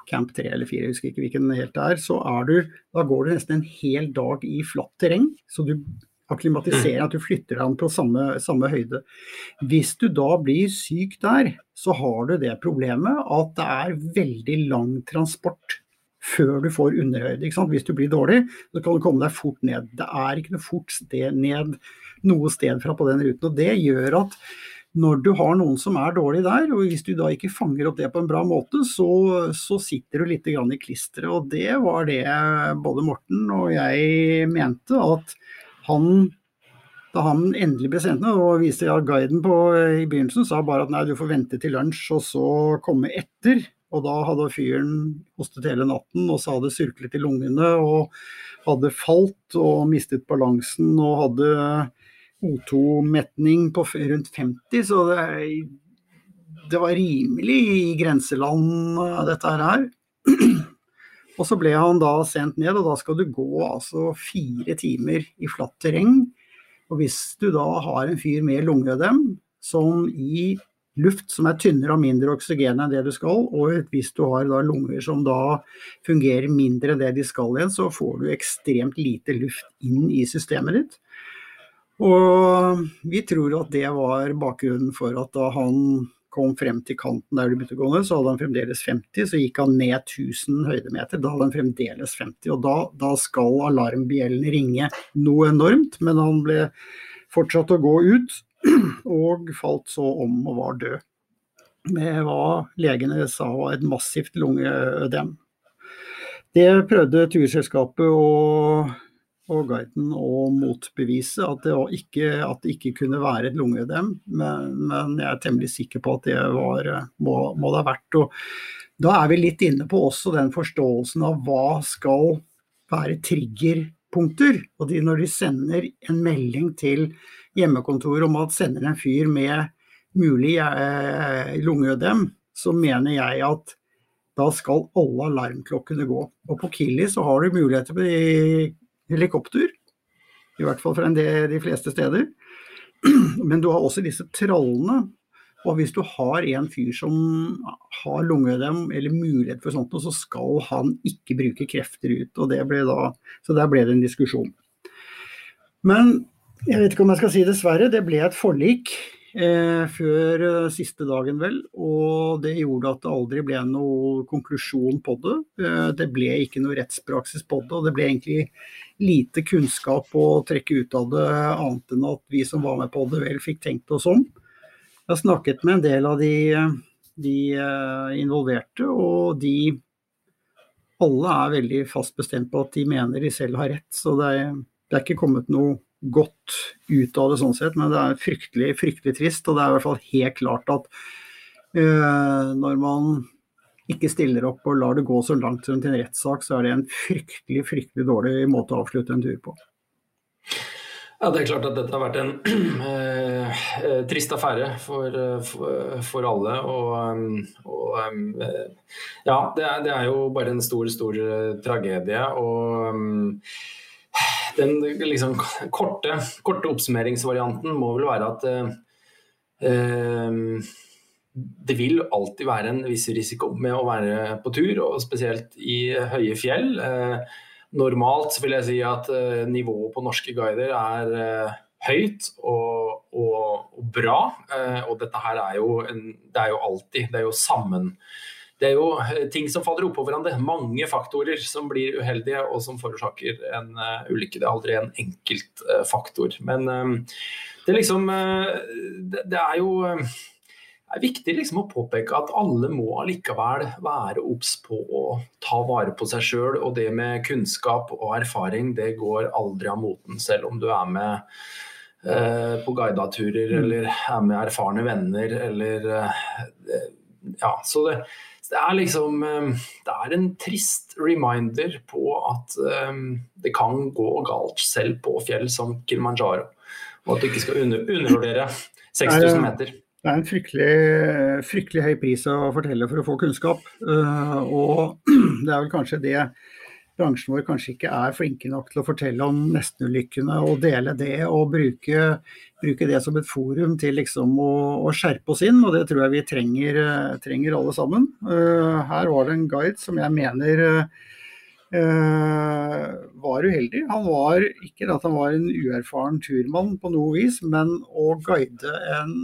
B: camp 3 eller 4, jeg husker ikke hvilken helt det er, så er du, da går du nesten en hel dag i flatt terreng. Så du akklimatiserer, at du flytter deg på samme, samme, høyde. Hvis du da blir syk der, så har du det problemet at det er veldig lang transport før du får underhøyde. Hvis du blir dårlig, så kan du komme deg fort ned. Det er ikke noe fort sted ned noe sted fra på den ruten. og Det gjør at når du har noen som er dårlig der, og hvis du da ikke fanger opp det på en bra måte, så, så sitter du litt i klisteret. Og det var det både Morten og jeg mente, at han da han endelig ble sendt ned og viste ja, guiden på, i begynnelsen, sa bare at nei, du får vente til lunsj og så komme etter. Og da hadde fyren hostet hele natten og så hadde surklet i lungene og hadde falt og mistet balansen og hadde O2-metning på rundt 50, så det, det var rimelig i grenseland dette her. Og så ble han da sendt ned, og da skal du gå altså fire timer i flatt terreng. Og hvis du da har en fyr med lungeødem som i luft som er tynnere og mindre oksygen enn det du skal, og hvis du har da lunger som da fungerer mindre enn det de skal igjen, så får du ekstremt lite luft inn i systemet ditt. Og vi tror at det var bakgrunnen for at da han kom frem til kanten der du begynte å gå ned, så hadde han fremdeles 50. Så gikk han ned 1000 høydemeter, da hadde han fremdeles 50. Og da, da skal alarmbjellen ringe noe enormt, men han ble fortsatt å gå ut, og falt så om og var død. Med hva legene sa var et massivt lungeødem. Det prøvde turselskapet å og guiden å motbevise at det, ikke, at det ikke kunne være et lungeødem, men, men, jeg er temmelig sikker på at det var, må, må det ha vært. Og da er vi litt inne på også den forståelsen av hva skal være triggerpunkter. Og de, når de sender en melding til hjemmekontoret om at sender en fyr med mulig eh, lungeødem, så mener jeg at da skal alle alarmklokkene gå. Og på Killy så har du muligheter i helikopter, i hvert fall fra del, de fleste steder. Men du har også disse trallene. Og hvis du har en fyr som har lungeødem eller mulighet for sånt, så skal han ikke bruke krefter ut. Og det ble da, så der ble det en diskusjon. Men jeg vet ikke om jeg skal si dessverre, det ble et forlik før eh, siste dagen, vel. Og det gjorde at det aldri ble noe konklusjon på det. Eh, det ble ikke noe rettspraksis på det, og det ble egentlig lite kunnskap å trekke ut av det, annet enn at vi som var med på det, vel fikk tenkt oss om. Jeg har snakket med en del av de, de eh, involverte, og de alle er veldig fast bestemt på at de mener de selv har rett. Så det er, det er ikke kommet noe godt ut av det sånn sett, men det er fryktelig, fryktelig trist. Og det er i hvert fall helt klart at øh, når man ikke stiller opp og lar det gå så langt som til en rettssak, så er det en fryktelig, fryktelig dårlig måte å avslutte en tur på.
A: Ja, Det er klart at dette har vært en øh, trist affære for, for, for alle. Og, og øh, ja, det er, det er, jo bare en stor, stor tragedie. Og den liksom, korte, korte, oppsummeringsvarianten må vel være at eh, det vil alltid være en viss risiko med å være på tur, og spesielt i høye fjell. Eh, normalt vil jeg si at eh, nivået på norske guider er eh, høyt og, og, og bra. Eh, og dette her er jo, en, det er jo alltid Det er jo sammen det er jo eh, ting som faller oppå hverandre. Mange faktorer som blir uheldige og som forårsaker en uh, ulykke. Det er aldri en enkelt uh, faktor. Men det er liksom det, er jo det er viktig liksom å påpeke at alle må allikevel være obs på å ta vare på seg sjøl. Og det med kunnskap og erfaring, det går aldri av moten, selv om du er med på guidaturer mm. eller er med erfarne venner eller Ja, så det, det er liksom eh, Det er en trist reminder på at um, det kan gå galt selv på fjell som Kilimanjaro. Og at du ikke skal under, undervurdere 6000 meter.
B: Det er en fryktelig, fryktelig, høy pris å fortelle for å få kunnskap. Uh, og det er vel kanskje det bransjen vår kanskje ikke er flinke nok til å fortelle om nestenulykkene og dele det og bruke, bruke, det som et forum til liksom å, å, skjerpe oss inn. Og det tror jeg vi trenger, trenger alle sammen. Uh, her var det en guide som jeg mener uh, var uheldig. Han var ikke at han var en uerfaren turmann på noe vis, men å guide en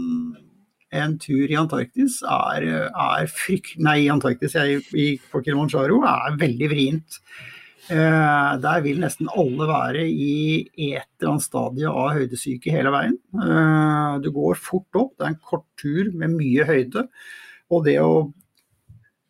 B: en tur i Antarktis er, er frykt... Nei, Antarktis jeg gikk på Kilimanjaro er veldig vrient. Eh, der vil nesten alle være i et eller annet stadie av høydesyke hele veien. Eh, du går fort opp, det er en kort tur med mye høyde. Og det å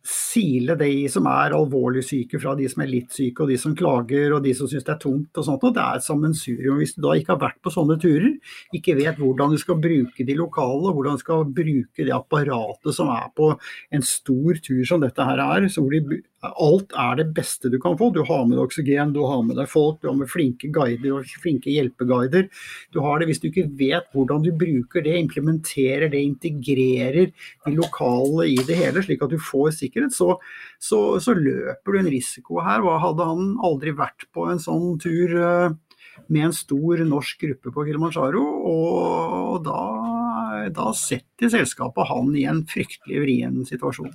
B: sile de som er alvorlig syke fra de som er litt syke, og de som klager og de som syns det er tungt og sånt. Og det er et sammensurium. Hvis du da ikke har vært på sånne turer, ikke vet hvordan du skal bruke de lokale, hvordan du skal bruke det apparatet som er på en stor tur som dette her er, så hvor de Alt er det beste du kan få. Du har med deg oksygen, du har med deg folk, du har med flinke guider og flinke hjelpeguider. Du har det hvis du ikke vet hvordan du bruker det, implementerer det, integrerer de lokale i det hele, slik at du får sikkerhet, så, så, så løper du en risiko her. Hva hadde han aldri vært på en sånn tur eh, med en stor norsk gruppe på Kilimanjaro? Og da, da setter selskapet han i en fryktelig vrien situasjon.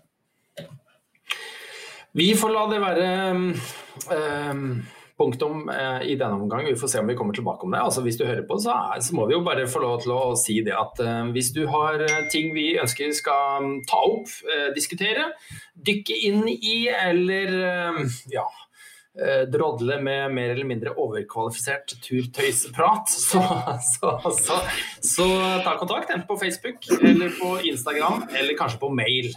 A: Vi får la det være um, punktum uh, i denne omgang. Vi får se om vi kommer tilbake om det. Altså, hvis du hører på, så, er, så, må vi jo bare få lov til å si det at uh, hvis du har ting vi ønsker skal ta opp, uh, diskutere, dykke inn i eller ja, drodle med mer eller mindre overkvalifisert turtøysprat, så, så, så, så, ta kontakt enten på Facebook eller på Instagram eller kanskje på mail.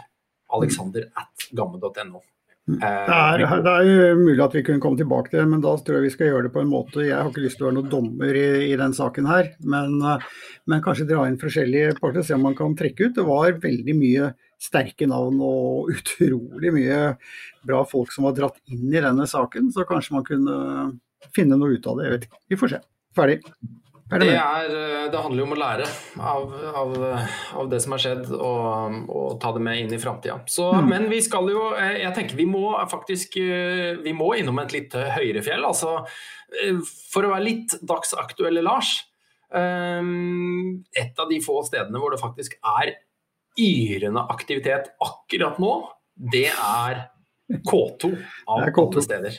A: Alexander at gamme.no.
B: Det er, det er jo mulig at vi kunne komme tilbake til det, men da tror jeg vi skal gjøre det på en måte Jeg har ikke lyst til å være noen dommer i, i den saken her, men, men, kanskje dra inn forskjellige parter, se om man kan trekke ut. Det var veldig mye sterke navn og utrolig mye bra folk som var dratt inn i denne saken, så kanskje man kunne finne noe ut av det. Jeg vet ikke. Vi får se. Ferdig.
A: Det, er, eh, det, handler jo om å lære av, av, av det som har skjedd, og, og, ta det med inn i framtida. Mm. Men vi skal jo eh, Jeg tenker vi må faktisk eh, Vi må innom et litt høyere fjell. Altså, for å være litt dagsaktuelle, Lars. Et av de få stedene hvor det faktisk er yrende aktivitet akkurat nå, det er K2 av alle steder.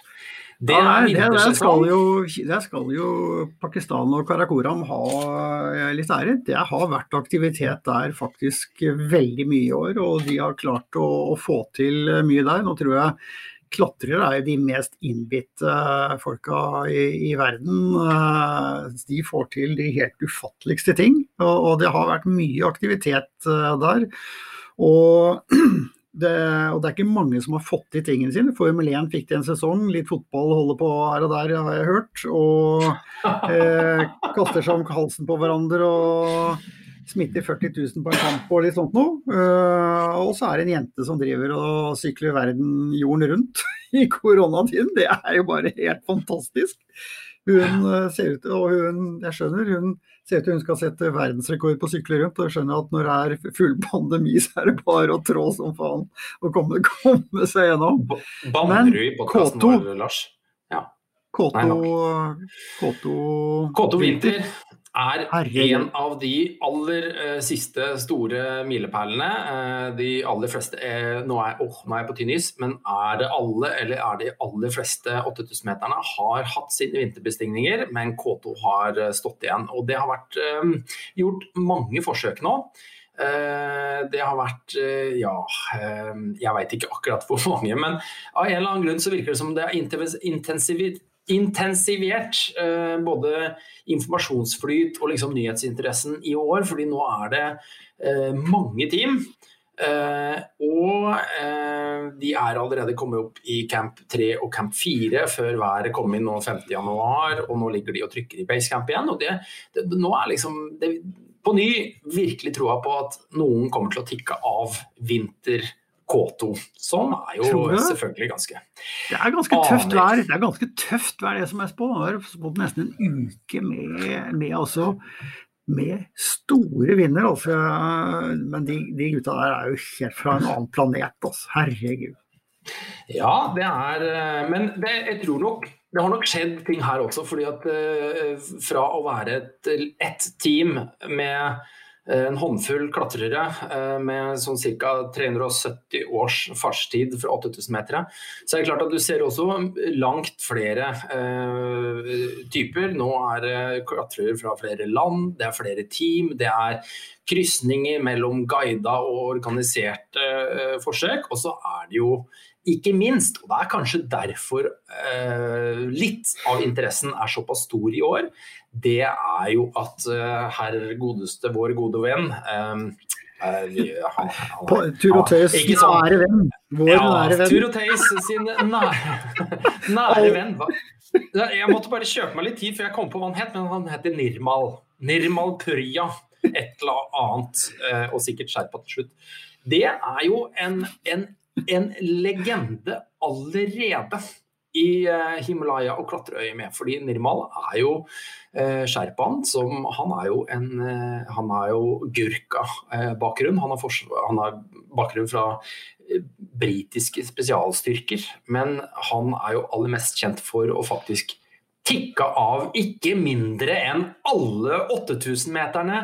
B: Det er det, der, skal jo, der skal jo Pakistan og Karakoram ha eh, litt ære. Det har vært aktivitet der faktisk veldig mye i år, og de har klart å, å få til mye der. Nå tror jeg klatrere er de mest innbitte folka i, i, verden. Eh, de får til de helt ufatteligste ting, og, og det har vært mye aktivitet eh, der. Og det, og det er ikke mange som har fått til tingene sine. Formel 1 fikk de en sesong, litt fotball holder på her og der, har jeg hørt. Og eh, kaster seg om halsen på hverandre og smitter 40 000 på en kamp og litt sånt noe. Uh, og så er det en jente som driver og sykler verden jorden rundt i koronatiden. Det er jo bare helt fantastisk. Hun uh, ser ut og hun, jeg skjønner, hun ser ut til hun skal sette verdensrekord på å sykle rundt. Og jeg skjønner at når det er full pandemi, så er det bare å trå som faen og komme, komme seg gjennom.
A: Podkasten vår, Lars? Ja.
B: Koto
A: Vinter er en av de aller uh, siste store milepælene. Uh, de aller fleste er, nå, er, oh, nå er jeg på tynn is, men er det alle, eller er de aller fleste 8000-meterne har hatt sine vinterbestigninger, men K2 har uh, stått igjen. Og det har vært gjort mange forsøk nå. Det har vært ja, jeg veit ikke akkurat hvor mange, men av en eller annen grunn så virker det som det er intensivt intensivert eh, både informasjonsflyt og liksom nyhetsinteressen i år, fordi nå er det eh, mange team. Eh, og eh, de er allerede kommet opp i camp 3 og camp 4 før været kom inn nå 50.1, og nå ligger de og trykker i basecamp igjen. og det, det, nå er liksom det, på ny virkelig troa på at noen kommer til å tikke av vinter K2, som er jo selvfølgelig ganske
B: Det er ganske tøft vær. Det er ganske tøft vær, det som er spådd. Det har spådd nesten en uke med, med, altså, med store vinder. Altså. Men de, de, gutta der er jo helt fra en annen planet, altså. Herregud.
A: Ja, det er Men det, jeg tror nok det har nok skjedd ting her også. fordi at uh, fra å være et, et team med Eh, en håndfull klatrere eh, med sånn ca. 370 års fartstid fra 8000 meter. Så er det klart at du ser også langt flere uh, typer. Nå er det klatrere fra flere land, det er flere team, det er krysninger mellom guida og organiserte uh, forsøk. Og så er det jo ikke minst, og det er kanskje derfor eh, litt av interessen er såpass stor i år, det er jo at eh, herr godeste, vår gode venn uh,
B: Tur og Tøys nære venn. Vår
A: ja, nære venn. Tur og Tøys sin nære, nære venn. Jeg måtte bare kjøpe meg litt tid før jeg kom på hva han het, men han heter Nirmal. Nirmal Purja. Et eller annet, og sikkert Sherpa til slutt. Det er jo en, en, en legende allerede i eh, Himalaya og klatreøyet med. Fordi Nirmal er jo eh, sherpaen som Han er jo en eh, Han har jo gurka-bakgrunn. Eh, han, han, har bakgrunn fra eh, britiske spesialstyrker. Men han er jo aller mest kjent for å faktisk tikke av ikke mindre enn alle 8000-meterne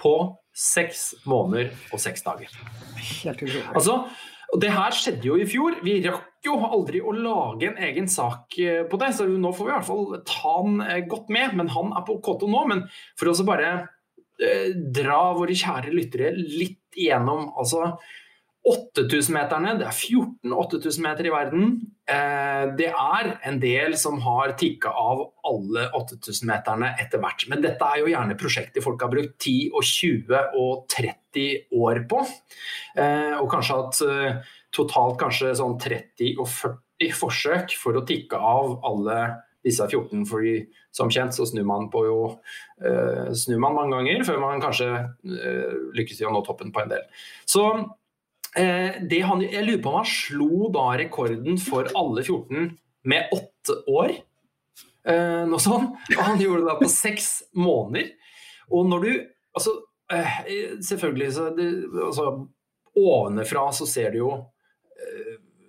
A: på seks måneder og seks dager.
B: Helt utrolig.
A: Altså, og Det her skjedde jo i fjor. Vi rakk jo aldri å lage en egen sak eh, på det, så nå får vi i hvert fall ta han eh, godt med. Men han er på K2 nå. Men for å bare eh, dra våre kjære lyttere litt igjennom altså 8000-meterne, det er 14 8000 meter i verden. Eh, det er en del som har tikka av alle 8000-meterne etter hvert. Men dette er jo gjerne prosjekter folk har brukt 10 og 20 og 30 år på. Eh, og kanskje hatt totalt kanskje sånn 30 og 40 forsøk for å tikke av alle disse 14, fordi som kjent så snur man på jo snur man mange ganger før man kanskje lykkes i å nå toppen på en del. Så han, jeg lurer på om han slo da rekorden for alle 14 med åtte år. noe sånt. Og han gjorde det da på seks måneder. Og når du Altså, selvfølgelig så det, altså, Ovenfra så ser det jo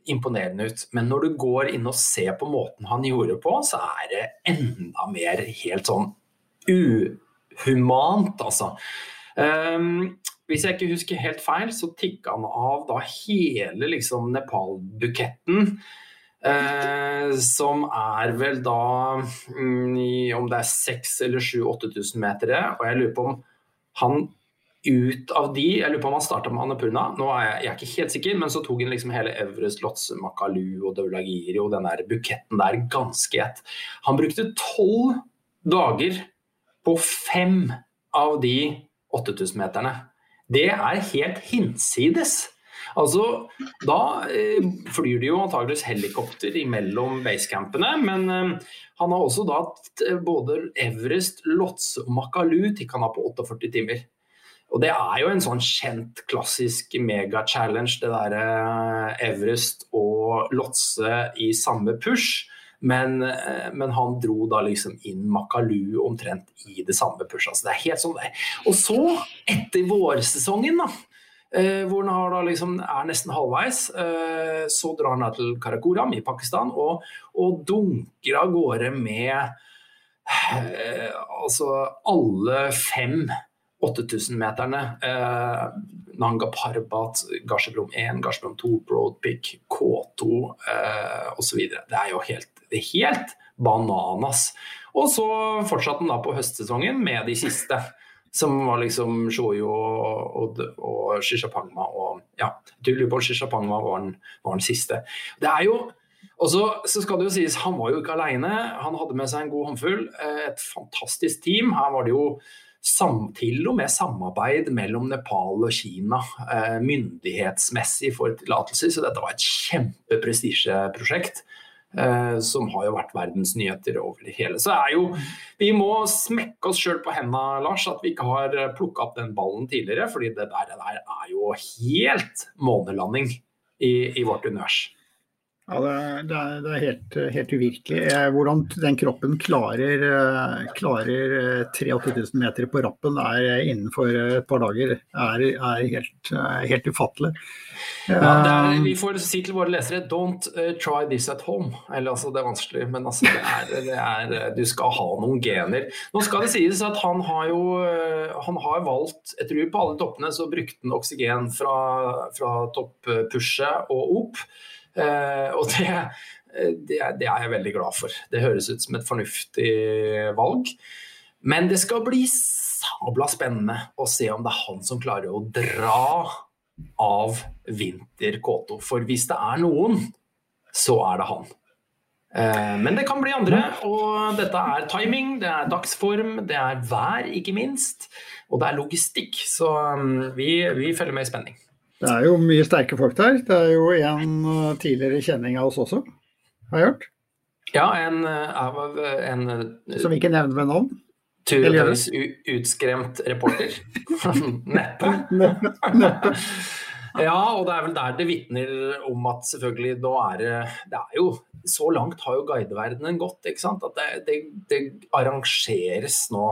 A: imponerende ut. Men når du går inn og ser på måten han gjorde på, så er det enda mer helt sånn uhumant, altså. Um, hvis jeg ikke husker helt feil, så tikka han av da hele liksom Nepal-buketten. Eh, som er vel da mm, om det er 6000 eller 7000-8000 meter. Og jeg lurer på om han ut av de Jeg lurer på om han starta med Annapurna, nå er jeg, jeg, er ikke helt sikker, men så tok han liksom hele Everest, Lotse, Makalu og Daulagiri og den der buketten der ganske ett. Han brukte tolv dager på fem av de 8000-meterne. Det er helt hinsides. Altså, Da eh, flyr de jo antageligvis helikopter imellom basecampene, men eh, han har også da både Everest, Lotse og Makalu tikka han av på 48 timer. Og det er jo en sånn kjent, klassisk megachallenge, det derre eh, Everest og Lotse i samme push. Men, eh, men, han dro da liksom inn Makalu omtrent i det samme pushet. Altså det er helt sånn det. Og så, etter vårsesongen, da, eh, hvor han da liksom er nesten halvveis, så drar han til Karakoram i Pakistan og, og dunker av gårde med altså alle fem 8000-meterne. Eh, Nanga Parbat, Garsebrom 1, Garsebrom 2, Broadpick, K2 eh, osv. Det er jo helt, det er helt bananas. Og så fortsatte han da på høstsesongen med de siste. Som var liksom Shoyo og, og, og Shishapangma og ja, Tulipol Shishapangma var den, var den siste. Det er jo og så, så, skal det jo sies, Han var jo ikke alene. Han hadde med seg en god håndfull. Eh, et fantastisk team. Her var det jo sam, til og med samarbeid mellom Nepal og Kina eh, myndighetsmessig for tillatelser. Så dette var et kjempeprestisjeprosjekt. Eh, som har jo vært verdensnyheter over det hele. Så er jo, Vi må smekke oss sjøl på hendene, Lars, at vi ikke har plukka opp den ballen tidligere. fordi det der, det der er jo helt månelanding i, i vårt univers.
B: Ja, det er, det er, er helt, helt, uvirkelig. Eh, hvordan den kroppen klarer, eh, klarer 3800 meter på rappen er innenfor et par dager, er, er helt, helt, ufattelig.
A: Ja, vi får si til våre lesere 'don't try this at home'. Eller, altså, det er vanskelig, men altså, er, du skal ha noen gener. Nå skal det sies at han har jo han har valgt Jeg tror på alle toppene så brukte han oksygen fra, fra toppushet og opp. Eh, og det, det, det, er jeg veldig glad for. Det høres ut som et fornuftig valg. Men det skal bli sabla spennende å se om det er han som klarer å dra av Vinter Kåto. For hvis det er noen, så er det han. Eh, men det kan bli andre, og dette er timing, det er dagsform, det er vær, ikke minst. Og det er logistikk, så mm, vi, vi følger med i spenning.
B: Det er jo mye sterke folk der. Det er jo en uh, tidligere kjenning av oss også, har jeg hørt.
A: Ja, en, uh, en, en
B: uh, Som ikke nevner ved navn?
A: Turtøys utskremt reporter. Neppe.
B: Neppe.
A: ja, og det er vel der det vitner om at selvfølgelig nå er det Det er jo Så langt har jo guideverdenen gått, ikke sant. At det, det, det arrangeres nå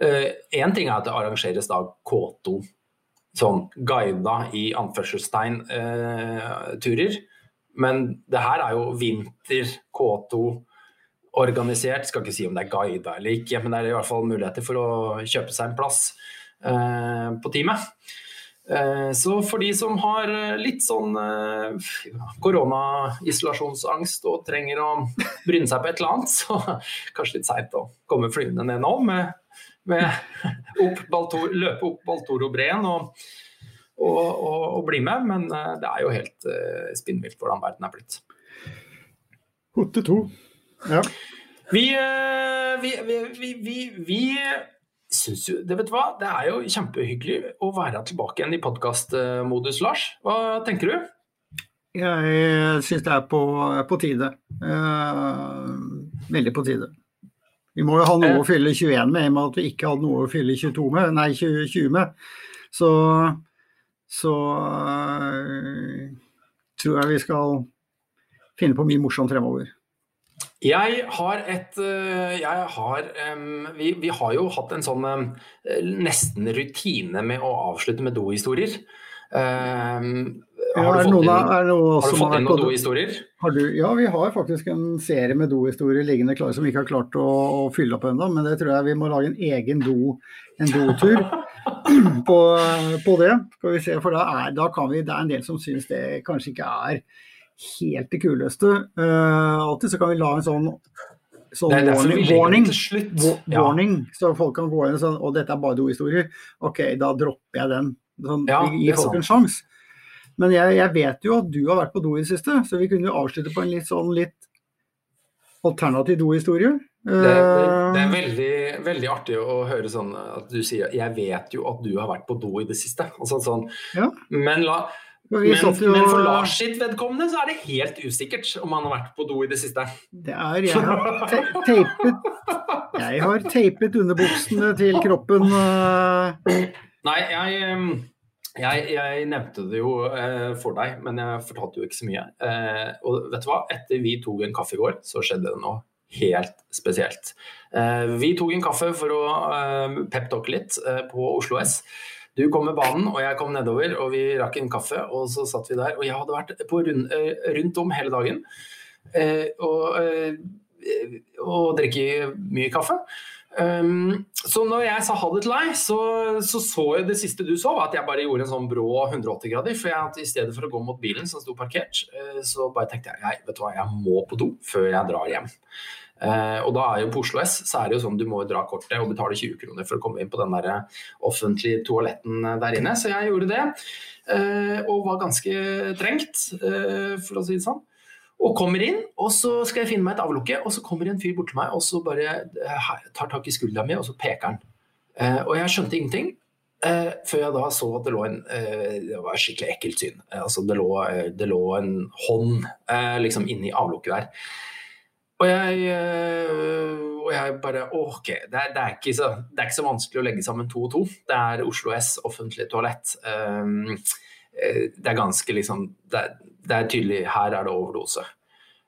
A: Én uh, ting er at det arrangeres da K2 sånn guida i anførselstegn eh, turer. Men det her er jo vinter K2 organisert. Skal ikke si om det er guida eller ikke, men det er i hvert fall muligheter for å kjøpe seg en plass eh, på teamet. Eh, så for de som har litt sånn eh, koronaisolasjonsangst og trenger å bryne seg på et eller annet, så kanskje litt seint å komme flyvende ned nå med med opp Baltor, løpe opp Baltoro-breen og, og, og, og, bli med. Men eh, det er jo helt uh, spinnvilt hvordan verden er blitt.
B: Hotte to. Ja.
A: Vi, uh, vi, vi, vi, vi syns jo det, vet du hva, det er jo kjempehyggelig å være tilbake igjen i podkastmodus, Lars. Hva tenker du?
B: Jeg syns det er på, på tide. Eh, veldig på tide. Vi må jo ha noe å fylle 21 med, i og med at vi ikke hadde noe å fylle 22 med, nei 20 med. Så, så øh, tror jeg vi skal finne på mye morsomt fremover.
A: Jeg har et jeg har, vi, vi, har jo hatt en sånn nesten rutine med å avslutte med dohistorier. Um, har, du
B: noen, inn,
A: har, du fått inn noen dohistorier?
B: Ja, vi har faktisk en serie med dohistorier liggende klare som vi ikke har klart å, å fylle opp ennå. Men det tror jeg vi må lage en egen do, en dotur på, på, det. Skal vi se, for da, er, da kan vi, det er en del som syns det kanskje ikke er helt det kuleste. Uh, alltid så kan vi la en sånn sånn warning, warning, warning ja. så folk kan gå inn og sånn Og dette er bare dohistorier. OK, da dropper jeg den. Sånn, ja, gi folk en sjanse. Men jeg, jeg, vet jo at du har vært på do i det siste, så vi kunne jo avslutte på en litt sånn litt alternativ dohistorie.
A: Det, det, det, er eh, veldig, veldig, artig å høre sånn at du sier 'jeg vet jo at du har vært på do i det siste'. Altså, sånn. ja. Men la men, jo... men, for Lars sitt vedkommende så er det helt usikkert om han har vært på do i det siste.
B: Det er Jeg har teipet Jeg har teipet underbuksene til kroppen. Uh...
A: Nei, jeg, jeg, jeg, nevnte det jo eh, for deg, men jeg fortalte jo ikke så mye. Eh, og vet du hva? Etter vi tok en kaffe i går, så skjedde det noe helt spesielt. Eh, vi tok en kaffe for å eh, peptalke litt eh, på Oslo S. Du kom med banen, og jeg kom nedover, og vi rakk en kaffe. Og så satt vi der. Og jeg hadde vært rund, eh, rundt om hele dagen eh, og, og drikke mye kaffe. Um, så når jeg sa ha det til deg, så, så, så jeg det siste du så, var at jeg bare gjorde en sånn brå 180-grader. For jeg, i stedet for å gå mot bilen som sto parkert, uh, så bare tenkte jeg jeg, vet du hva, jeg må på do før jeg drar hjem. Uh, og da er jo på Oslo S så er det jo sånn du må dra kortet og betale 20 kroner for å komme inn på den der offentlige toaletten der inne. Så jeg gjorde det, uh, og var ganske trengt, for å si det sånn. Og kommer inn, og så skal jeg finne meg et avlukke, og så kommer en fyr bort til meg og så bare eh, tar tak i skuldra mi, og så peker han. Eh, og jeg skjønte ingenting. Eh, før jeg da så at det lå en Det var et skikkelig ekkelt syn. Altså det lå, det lå, en hånd liksom inni avlukket der. Og jeg, og jeg bare OK, det er, det, er så, det er, ikke så, vanskelig å legge sammen to og to. Det er Oslo S, offentlig toalett. det er ganske liksom det er, det er tydelig her er det overdose.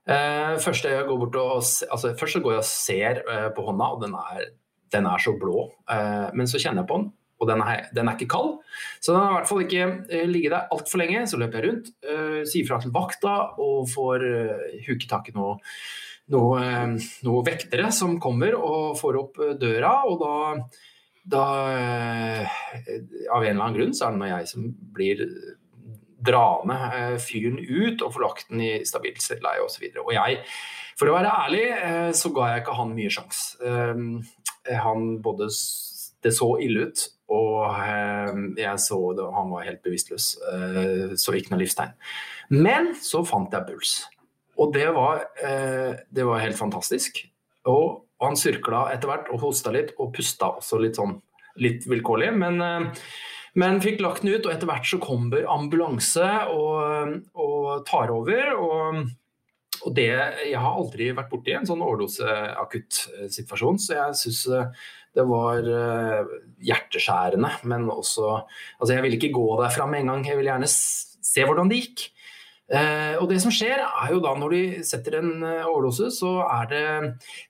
A: Uh, først, jeg går bort og, altså, først så går jeg og ser uh, på hånda, og den er, den er så blå. Uh, men så kjenner jeg på den, og den er, den er, ikke kald. Så den har i hvert fall ikke uh, ligget der altfor lenge. Så løper jeg rundt, sier fra til vakta og får huket tak i noe, noe, noe, vektere som kommer og får opp døra. Og da, da Av en eller annen grunn så er det når jeg som blir dra med eh, fyren ut og få lagt den i stabilt leie osv. Og, og jeg, for å være ærlig, eh, så ga jeg ikke han mye sjans. Eh, han både Det så ille ut, og jeg så det, han var helt bevisstløs. Så ikke noe livstegn. Men så fant jeg puls. Og det var, det var helt fantastisk. Og han sirkla etter hvert og hosta litt, og pusta også litt sånn litt vilkårlig. Men men fikk lagt den ut, og etter hvert så kommer ambulanse og, og tar over. og og det, Jeg har aldri vært borti en sånn overdoseakuttsituasjon, så jeg syns eh, det var eh, hjerteskjærende. Men også Altså, jeg vil ikke gå derfra med en gang, jeg vil gjerne se hvordan det gikk. Eh, og det som skjer, er jo da når de setter en overdose, så er det,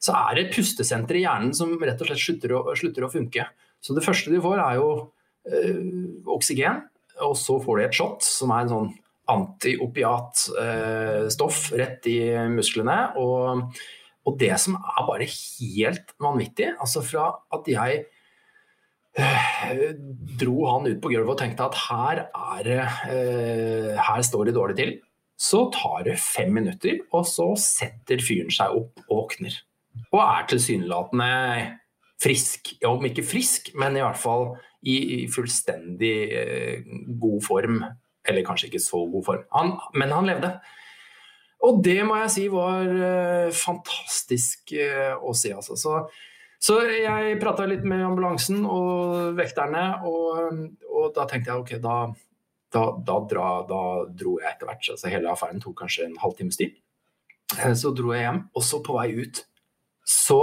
A: så er det pustesenter i hjernen som rett og slett slutter å, slutter å funke. Så det første de får, er jo Eh, oksygen, og så får de et shot som er en sånn antiopiatstoff eh, rett i musklene. Og, og, det som er bare helt vanvittig, altså fra at jeg eh, dro han ut på gulvet og tenkte at her er Her står det dårlig til. Så tar det fem minutter, og så setter fyren seg opp og våkner. Og er tilsynelatende frisk. Om ikke frisk, men i hvert fall i, fullstendig eh, god form. Eller kanskje ikke så god form, han, men han levde. Og det må jeg si var uh, fantastisk uh, å se, altså. Så, så jeg prata litt med ambulansen og vekterne, og, og, da tenkte jeg ok, da, da, da, dra, da dro jeg etter hvert. Altså, hele affæren tok kanskje en halvtimes tid. Eh, Så dro jeg hjem, og så på vei ut, så,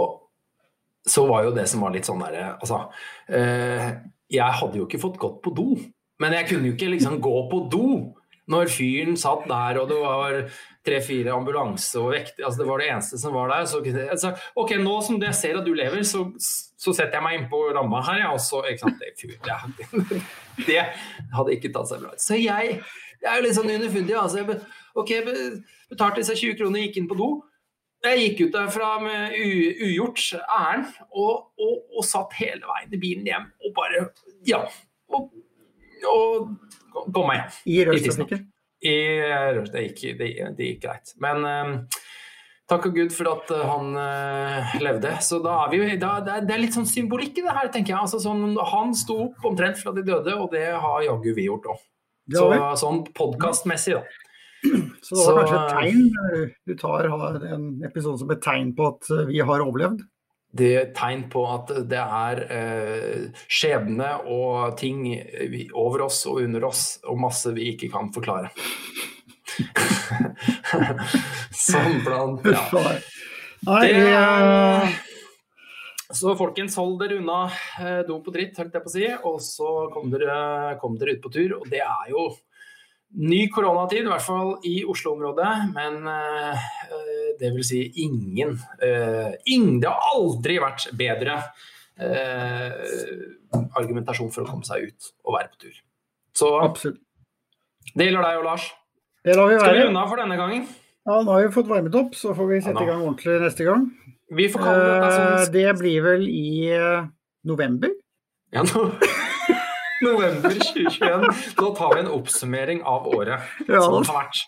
A: så var jo det som var litt sånn derre Altså, eh, jeg hadde jo ikke fått gått på do, men jeg kunne jo ikke liksom gå på do når fyren satt der, og det var tre-fire ambulanse og vekter altså Det var det eneste som var der. Så jeg altså, OK, nå som jeg ser at du lever, så, så setter jeg meg innpå ramma her, jeg og så ikke sant, det, fyr, det, det hadde ikke tatt seg bra ut. Så jeg, jeg er jo litt sånn underfundig. Altså, jeg, OK, betalte disse 20 kronene, gikk inn på do. Jeg gikk ut derfra med ugjort ærend og, og, og satt hele veien i bilen hjem og bare Ja. Og, og gå meg hjem.
B: I rushtrafikken.
A: I, det, gikk, det, det gikk greit. Men eh, takk og Gud for at eh, han uh, levde. Så da er vi jo da, det, er, det er litt sånn symbolikk i det her, tenker jeg. Altså, sånn, han sto opp omtrent fra de døde, og det har jaggu vi gjort òg. Så, sånn podkastmessig, da.
B: Så det var
A: så-
B: kanskje et tegn. eh, Du tar har en episode som et tegn på at vi har overlevd.
A: Det er tegn på at det er eh, skjebne og ting over oss og under oss, og masse vi ikke kan forklare. Sånn blant ja. Det
B: eh,
A: Så folkens, hold dere unna eh, dop og dritt, holdt jeg på å si, og så kom dere, kom dere ut på tur. Og det er jo ny koronatid, i hvert fall i Oslo-området, men eh, det vil si ingen, eh, ingen Det har aldri vært bedre eh, argumentasjon for å komme seg ut og være på tur. Så
B: absolutt.
A: det gjelder deg og Lars.
B: Det lar vi
A: Skal vi unna for denne gangen?
B: Ja, nå har vi fått varmet opp, så får vi sette
A: Ja,
B: i gang ordentlig neste gang.
A: Vi får kalle
B: det,
A: sånn
B: Det blir vel i eh, november?
A: Ja, nå, november 2021. Nå tar vi en oppsummering av året
B: Ja,
A: som har vært.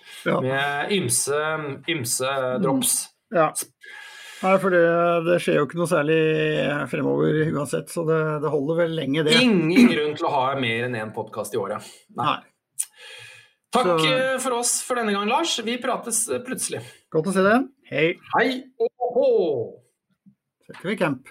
A: Med ymse, ymse drops.
B: ja. Nei, for det, det skjer jo ikke noe særlig fremover uansett, så det, det holder vel lenge, det.
A: Ingen grunn til å ha mer enn én podkast i året. Nei.
B: Nei.
A: Takk
B: Så-
A: eh, for oss for denne gang, Lars. Vi prates eh, plutselig.
B: Godt å se deg. Hei.
A: Hei!
B: Så setter vi camp.